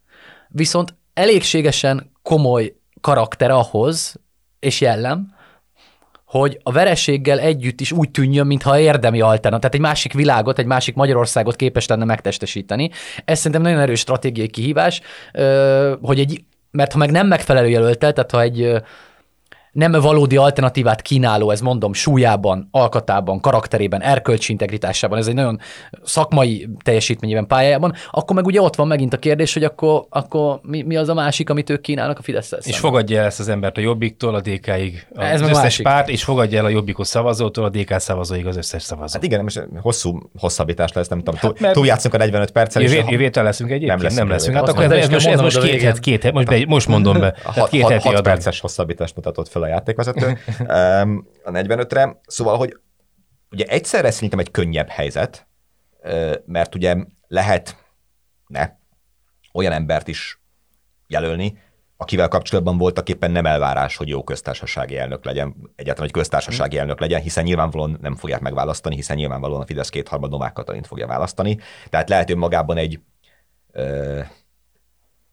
viszont elégségesen komoly karakter ahhoz, és jellem, hogy a vereséggel együtt is úgy tűnjön, mintha érdemi alternatív, tehát egy másik világot, egy másik Magyarországot képes lenne megtestesíteni. Ez szerintem nagyon erős stratégiai kihívás, hogy egy, mert ha meg nem megfelelő jelöltel, tehát ha egy nem valódi alternatívát kínáló, ez mondom, súlyában, alkatában, karakterében, erkölcsi integritásában, ez egy nagyon szakmai teljesítményében, pályájában, akkor meg ugye ott van megint a kérdés, hogy akkor, akkor mi, mi az a másik, amit ők kínálnak a fidesz És fogadja el ezt az embert a Jobbiktól a DK-ig, az Ez meg összes másik. párt, és fogadja el a Jobbikos szavazótól a DK szavazóig az összes szavazó. Hát igen, most hosszú hosszabbítás lesz, nem tudom, Hát mert- túljátszunk a 45 perccel. és Jövő, a- jövő héten leszünk egyébként? Nem leszünk nem leszünk. Hát akkor ez, most, ez most a két, het, két, het, most, be, most mondom be. [LAUGHS] A hat, két hat, heti hat perces hosszabbítást mutatott fel a játékvezető a 45-re. Szóval, hogy ugye egyszerre szerintem egy könnyebb helyzet, mert ugye lehet ne olyan embert is jelölni, akivel kapcsolatban voltak éppen nem elvárás, hogy jó köztársasági elnök legyen, egyáltalán, hogy köztársasági elnök legyen, hiszen nyilvánvalóan nem fogják megválasztani, hiszen nyilvánvalóan a Fidesz kétharmad Novák Katalint fogja választani. Tehát lehet önmagában egy ö,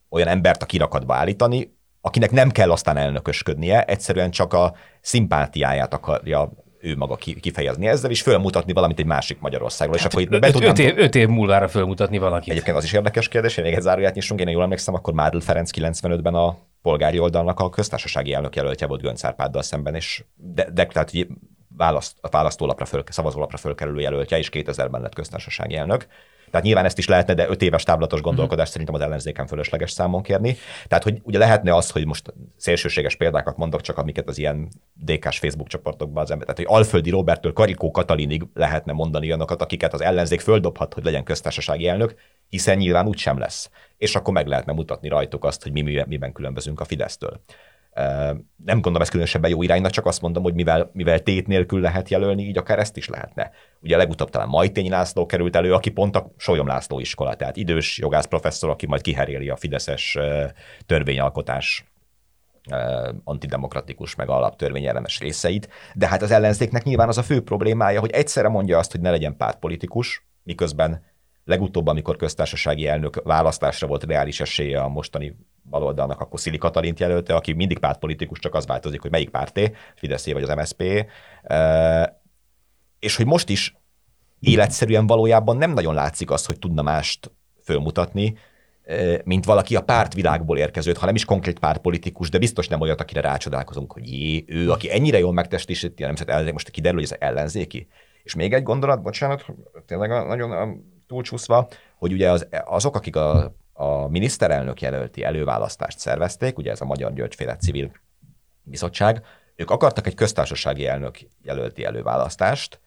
olyan embert a kirakatba állítani, akinek nem kell aztán elnökösködnie, egyszerűen csak a szimpátiáját akarja ő maga ki- kifejezni ezzel, és fölmutatni valamit egy másik Magyarországról, és akkor itt be tudnám... öt, év, öt év múlvára fölmutatni valakit. Egyébként az is érdekes kérdés, hogy még egy záróját nyissunk, én jól emlékszem, akkor Mádl Ferenc 95-ben a polgári oldalnak a köztársasági elnök jelöltje volt Gönc Árpáddal szemben, és de, de tehát választ, a választólapra föl, szavazólapra fölkerülő jelöltje, és 2000-ben lett köztársasági elnök. Tehát nyilván ezt is lehetne, de öt éves táblatos gondolkodás szerintem az ellenzéken fölösleges számon kérni. Tehát, hogy ugye lehetne az, hogy most szélsőséges példákat mondok, csak amiket az ilyen DK-s Facebook csoportokban az ember. Tehát, hogy Alföldi Roberttől Karikó Katalinig lehetne mondani olyanokat, akiket az ellenzék földobhat, hogy legyen köztársasági elnök, hiszen nyilván úgy sem lesz. És akkor meg lehetne mutatni rajtuk azt, hogy mi miben különbözünk a Fidesztől. Nem gondolom ez különösebben jó iránynak, csak azt mondom, hogy mivel, mivel tét nélkül lehet jelölni, így akár ezt is lehetne. Ugye legutóbb talán Majtényi László került elő, aki pont a Solyom László iskola, tehát idős jogász professzor, aki majd kiheréli a fideszes törvényalkotás antidemokratikus, meg alaptörvény ellenes részeit, de hát az ellenzéknek nyilván az a fő problémája, hogy egyszerre mondja azt, hogy ne legyen pártpolitikus, miközben legutóbb, amikor köztársasági elnök választásra volt reális esélye a mostani baloldalnak, akkor Szili Katalint jelölte, aki mindig pártpolitikus, csak az változik, hogy melyik párté, Fideszé vagy az MSZP. És hogy most is életszerűen valójában nem nagyon látszik az, hogy tudna mást fölmutatni, mint valaki a pártvilágból érkezőt, ha nem is konkrét pártpolitikus, de biztos nem olyat, akire rácsodálkozunk, hogy jé, ő, aki ennyire jól megtestesíti a nemzet ellenzék, most kiderül, hogy ez ellenzéki. És még egy gondolat, bocsánat, tényleg nagyon túlcsúszva, hogy ugye az, azok, akik a, a miniszterelnök jelölti előválasztást szervezték, ugye ez a Magyar Györgyféle civil bizottság, ők akartak egy köztársasági elnök jelölti előválasztást,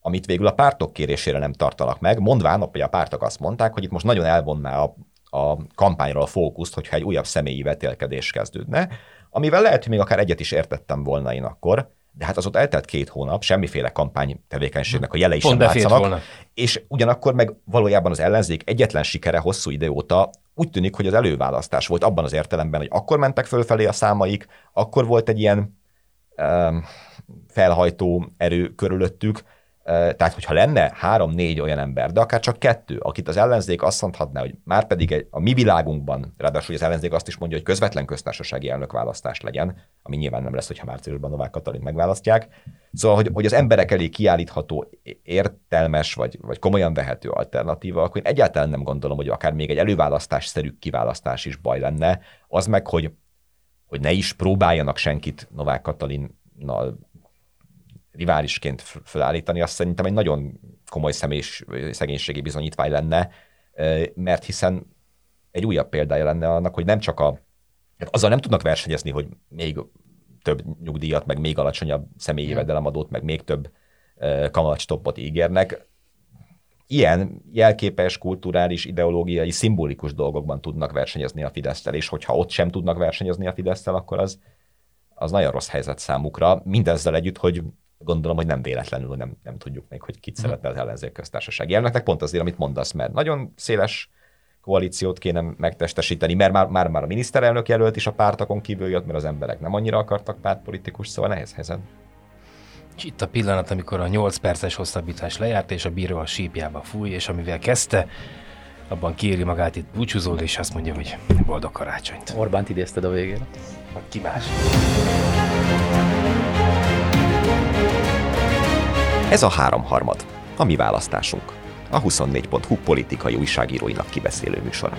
amit végül a pártok kérésére nem tartanak meg, mondván, hogy a pártok azt mondták, hogy itt most nagyon elvonná a, a kampányról a fókuszt, hogyha egy újabb személyi vetélkedés kezdődne, amivel lehet, hogy még akár egyet is értettem volna én akkor, de hát az ott eltelt két hónap, semmiféle kampány tevékenységnek a jelei Pont sem látszanak, volna. és ugyanakkor meg valójában az ellenzék egyetlen sikere hosszú idő óta úgy tűnik, hogy az előválasztás volt abban az értelemben, hogy akkor mentek fölfelé a számaik, akkor volt egy ilyen um, felhajtó erő körülöttük, tehát, hogyha lenne három-négy olyan ember, de akár csak kettő, akit az ellenzék azt mondhatná, hogy már pedig a mi világunkban, ráadásul az ellenzék azt is mondja, hogy közvetlen köztársasági elnökválasztás legyen, ami nyilván nem lesz, hogyha márciusban Novák Katalin megválasztják. Szóval, hogy, hogy az emberek elé kiállítható, értelmes vagy, vagy komolyan vehető alternatíva, akkor én egyáltalán nem gondolom, hogy akár még egy előválasztásszerű kiválasztás is baj lenne. Az meg, hogy, hogy ne is próbáljanak senkit Novák Katalinnal riválisként felállítani, azt szerintem egy nagyon komoly személyis, szegénységi bizonyítvány lenne, mert hiszen egy újabb példája lenne annak, hogy nem csak a, hát azzal nem tudnak versenyezni, hogy még több nyugdíjat, meg még alacsonyabb személyi jövedelemadót, meg még több ö, kamatstoppot ígérnek. Ilyen jelképes, kulturális, ideológiai, szimbolikus dolgokban tudnak versenyezni a Fidesztel, és hogyha ott sem tudnak versenyezni a Fidesztel, akkor az, az nagyon rossz helyzet számukra. Mindezzel együtt, hogy gondolom, hogy nem véletlenül nem, nem tudjuk még, hogy kit szeretne az ellenzék köztársasági elnöknek, pont azért, amit mondasz, mert nagyon széles koalíciót kéne megtestesíteni, mert már, már, már a miniszterelnök jelölt is a pártokon kívül jött, mert az emberek nem annyira akartak pártpolitikus, szóval nehéz helyzet. És itt a pillanat, amikor a 8 perces hosszabbítás lejárt, és a bíró a sípjába fúj, és amivel kezdte, abban kéri magát itt búcsúzol, és azt mondja, hogy boldog karácsonyt. Orbánt idézted a végére. Ki más? Ez a háromharmad, a mi választásunk. A 24.hu politikai újságíróinak kibeszélő műsora.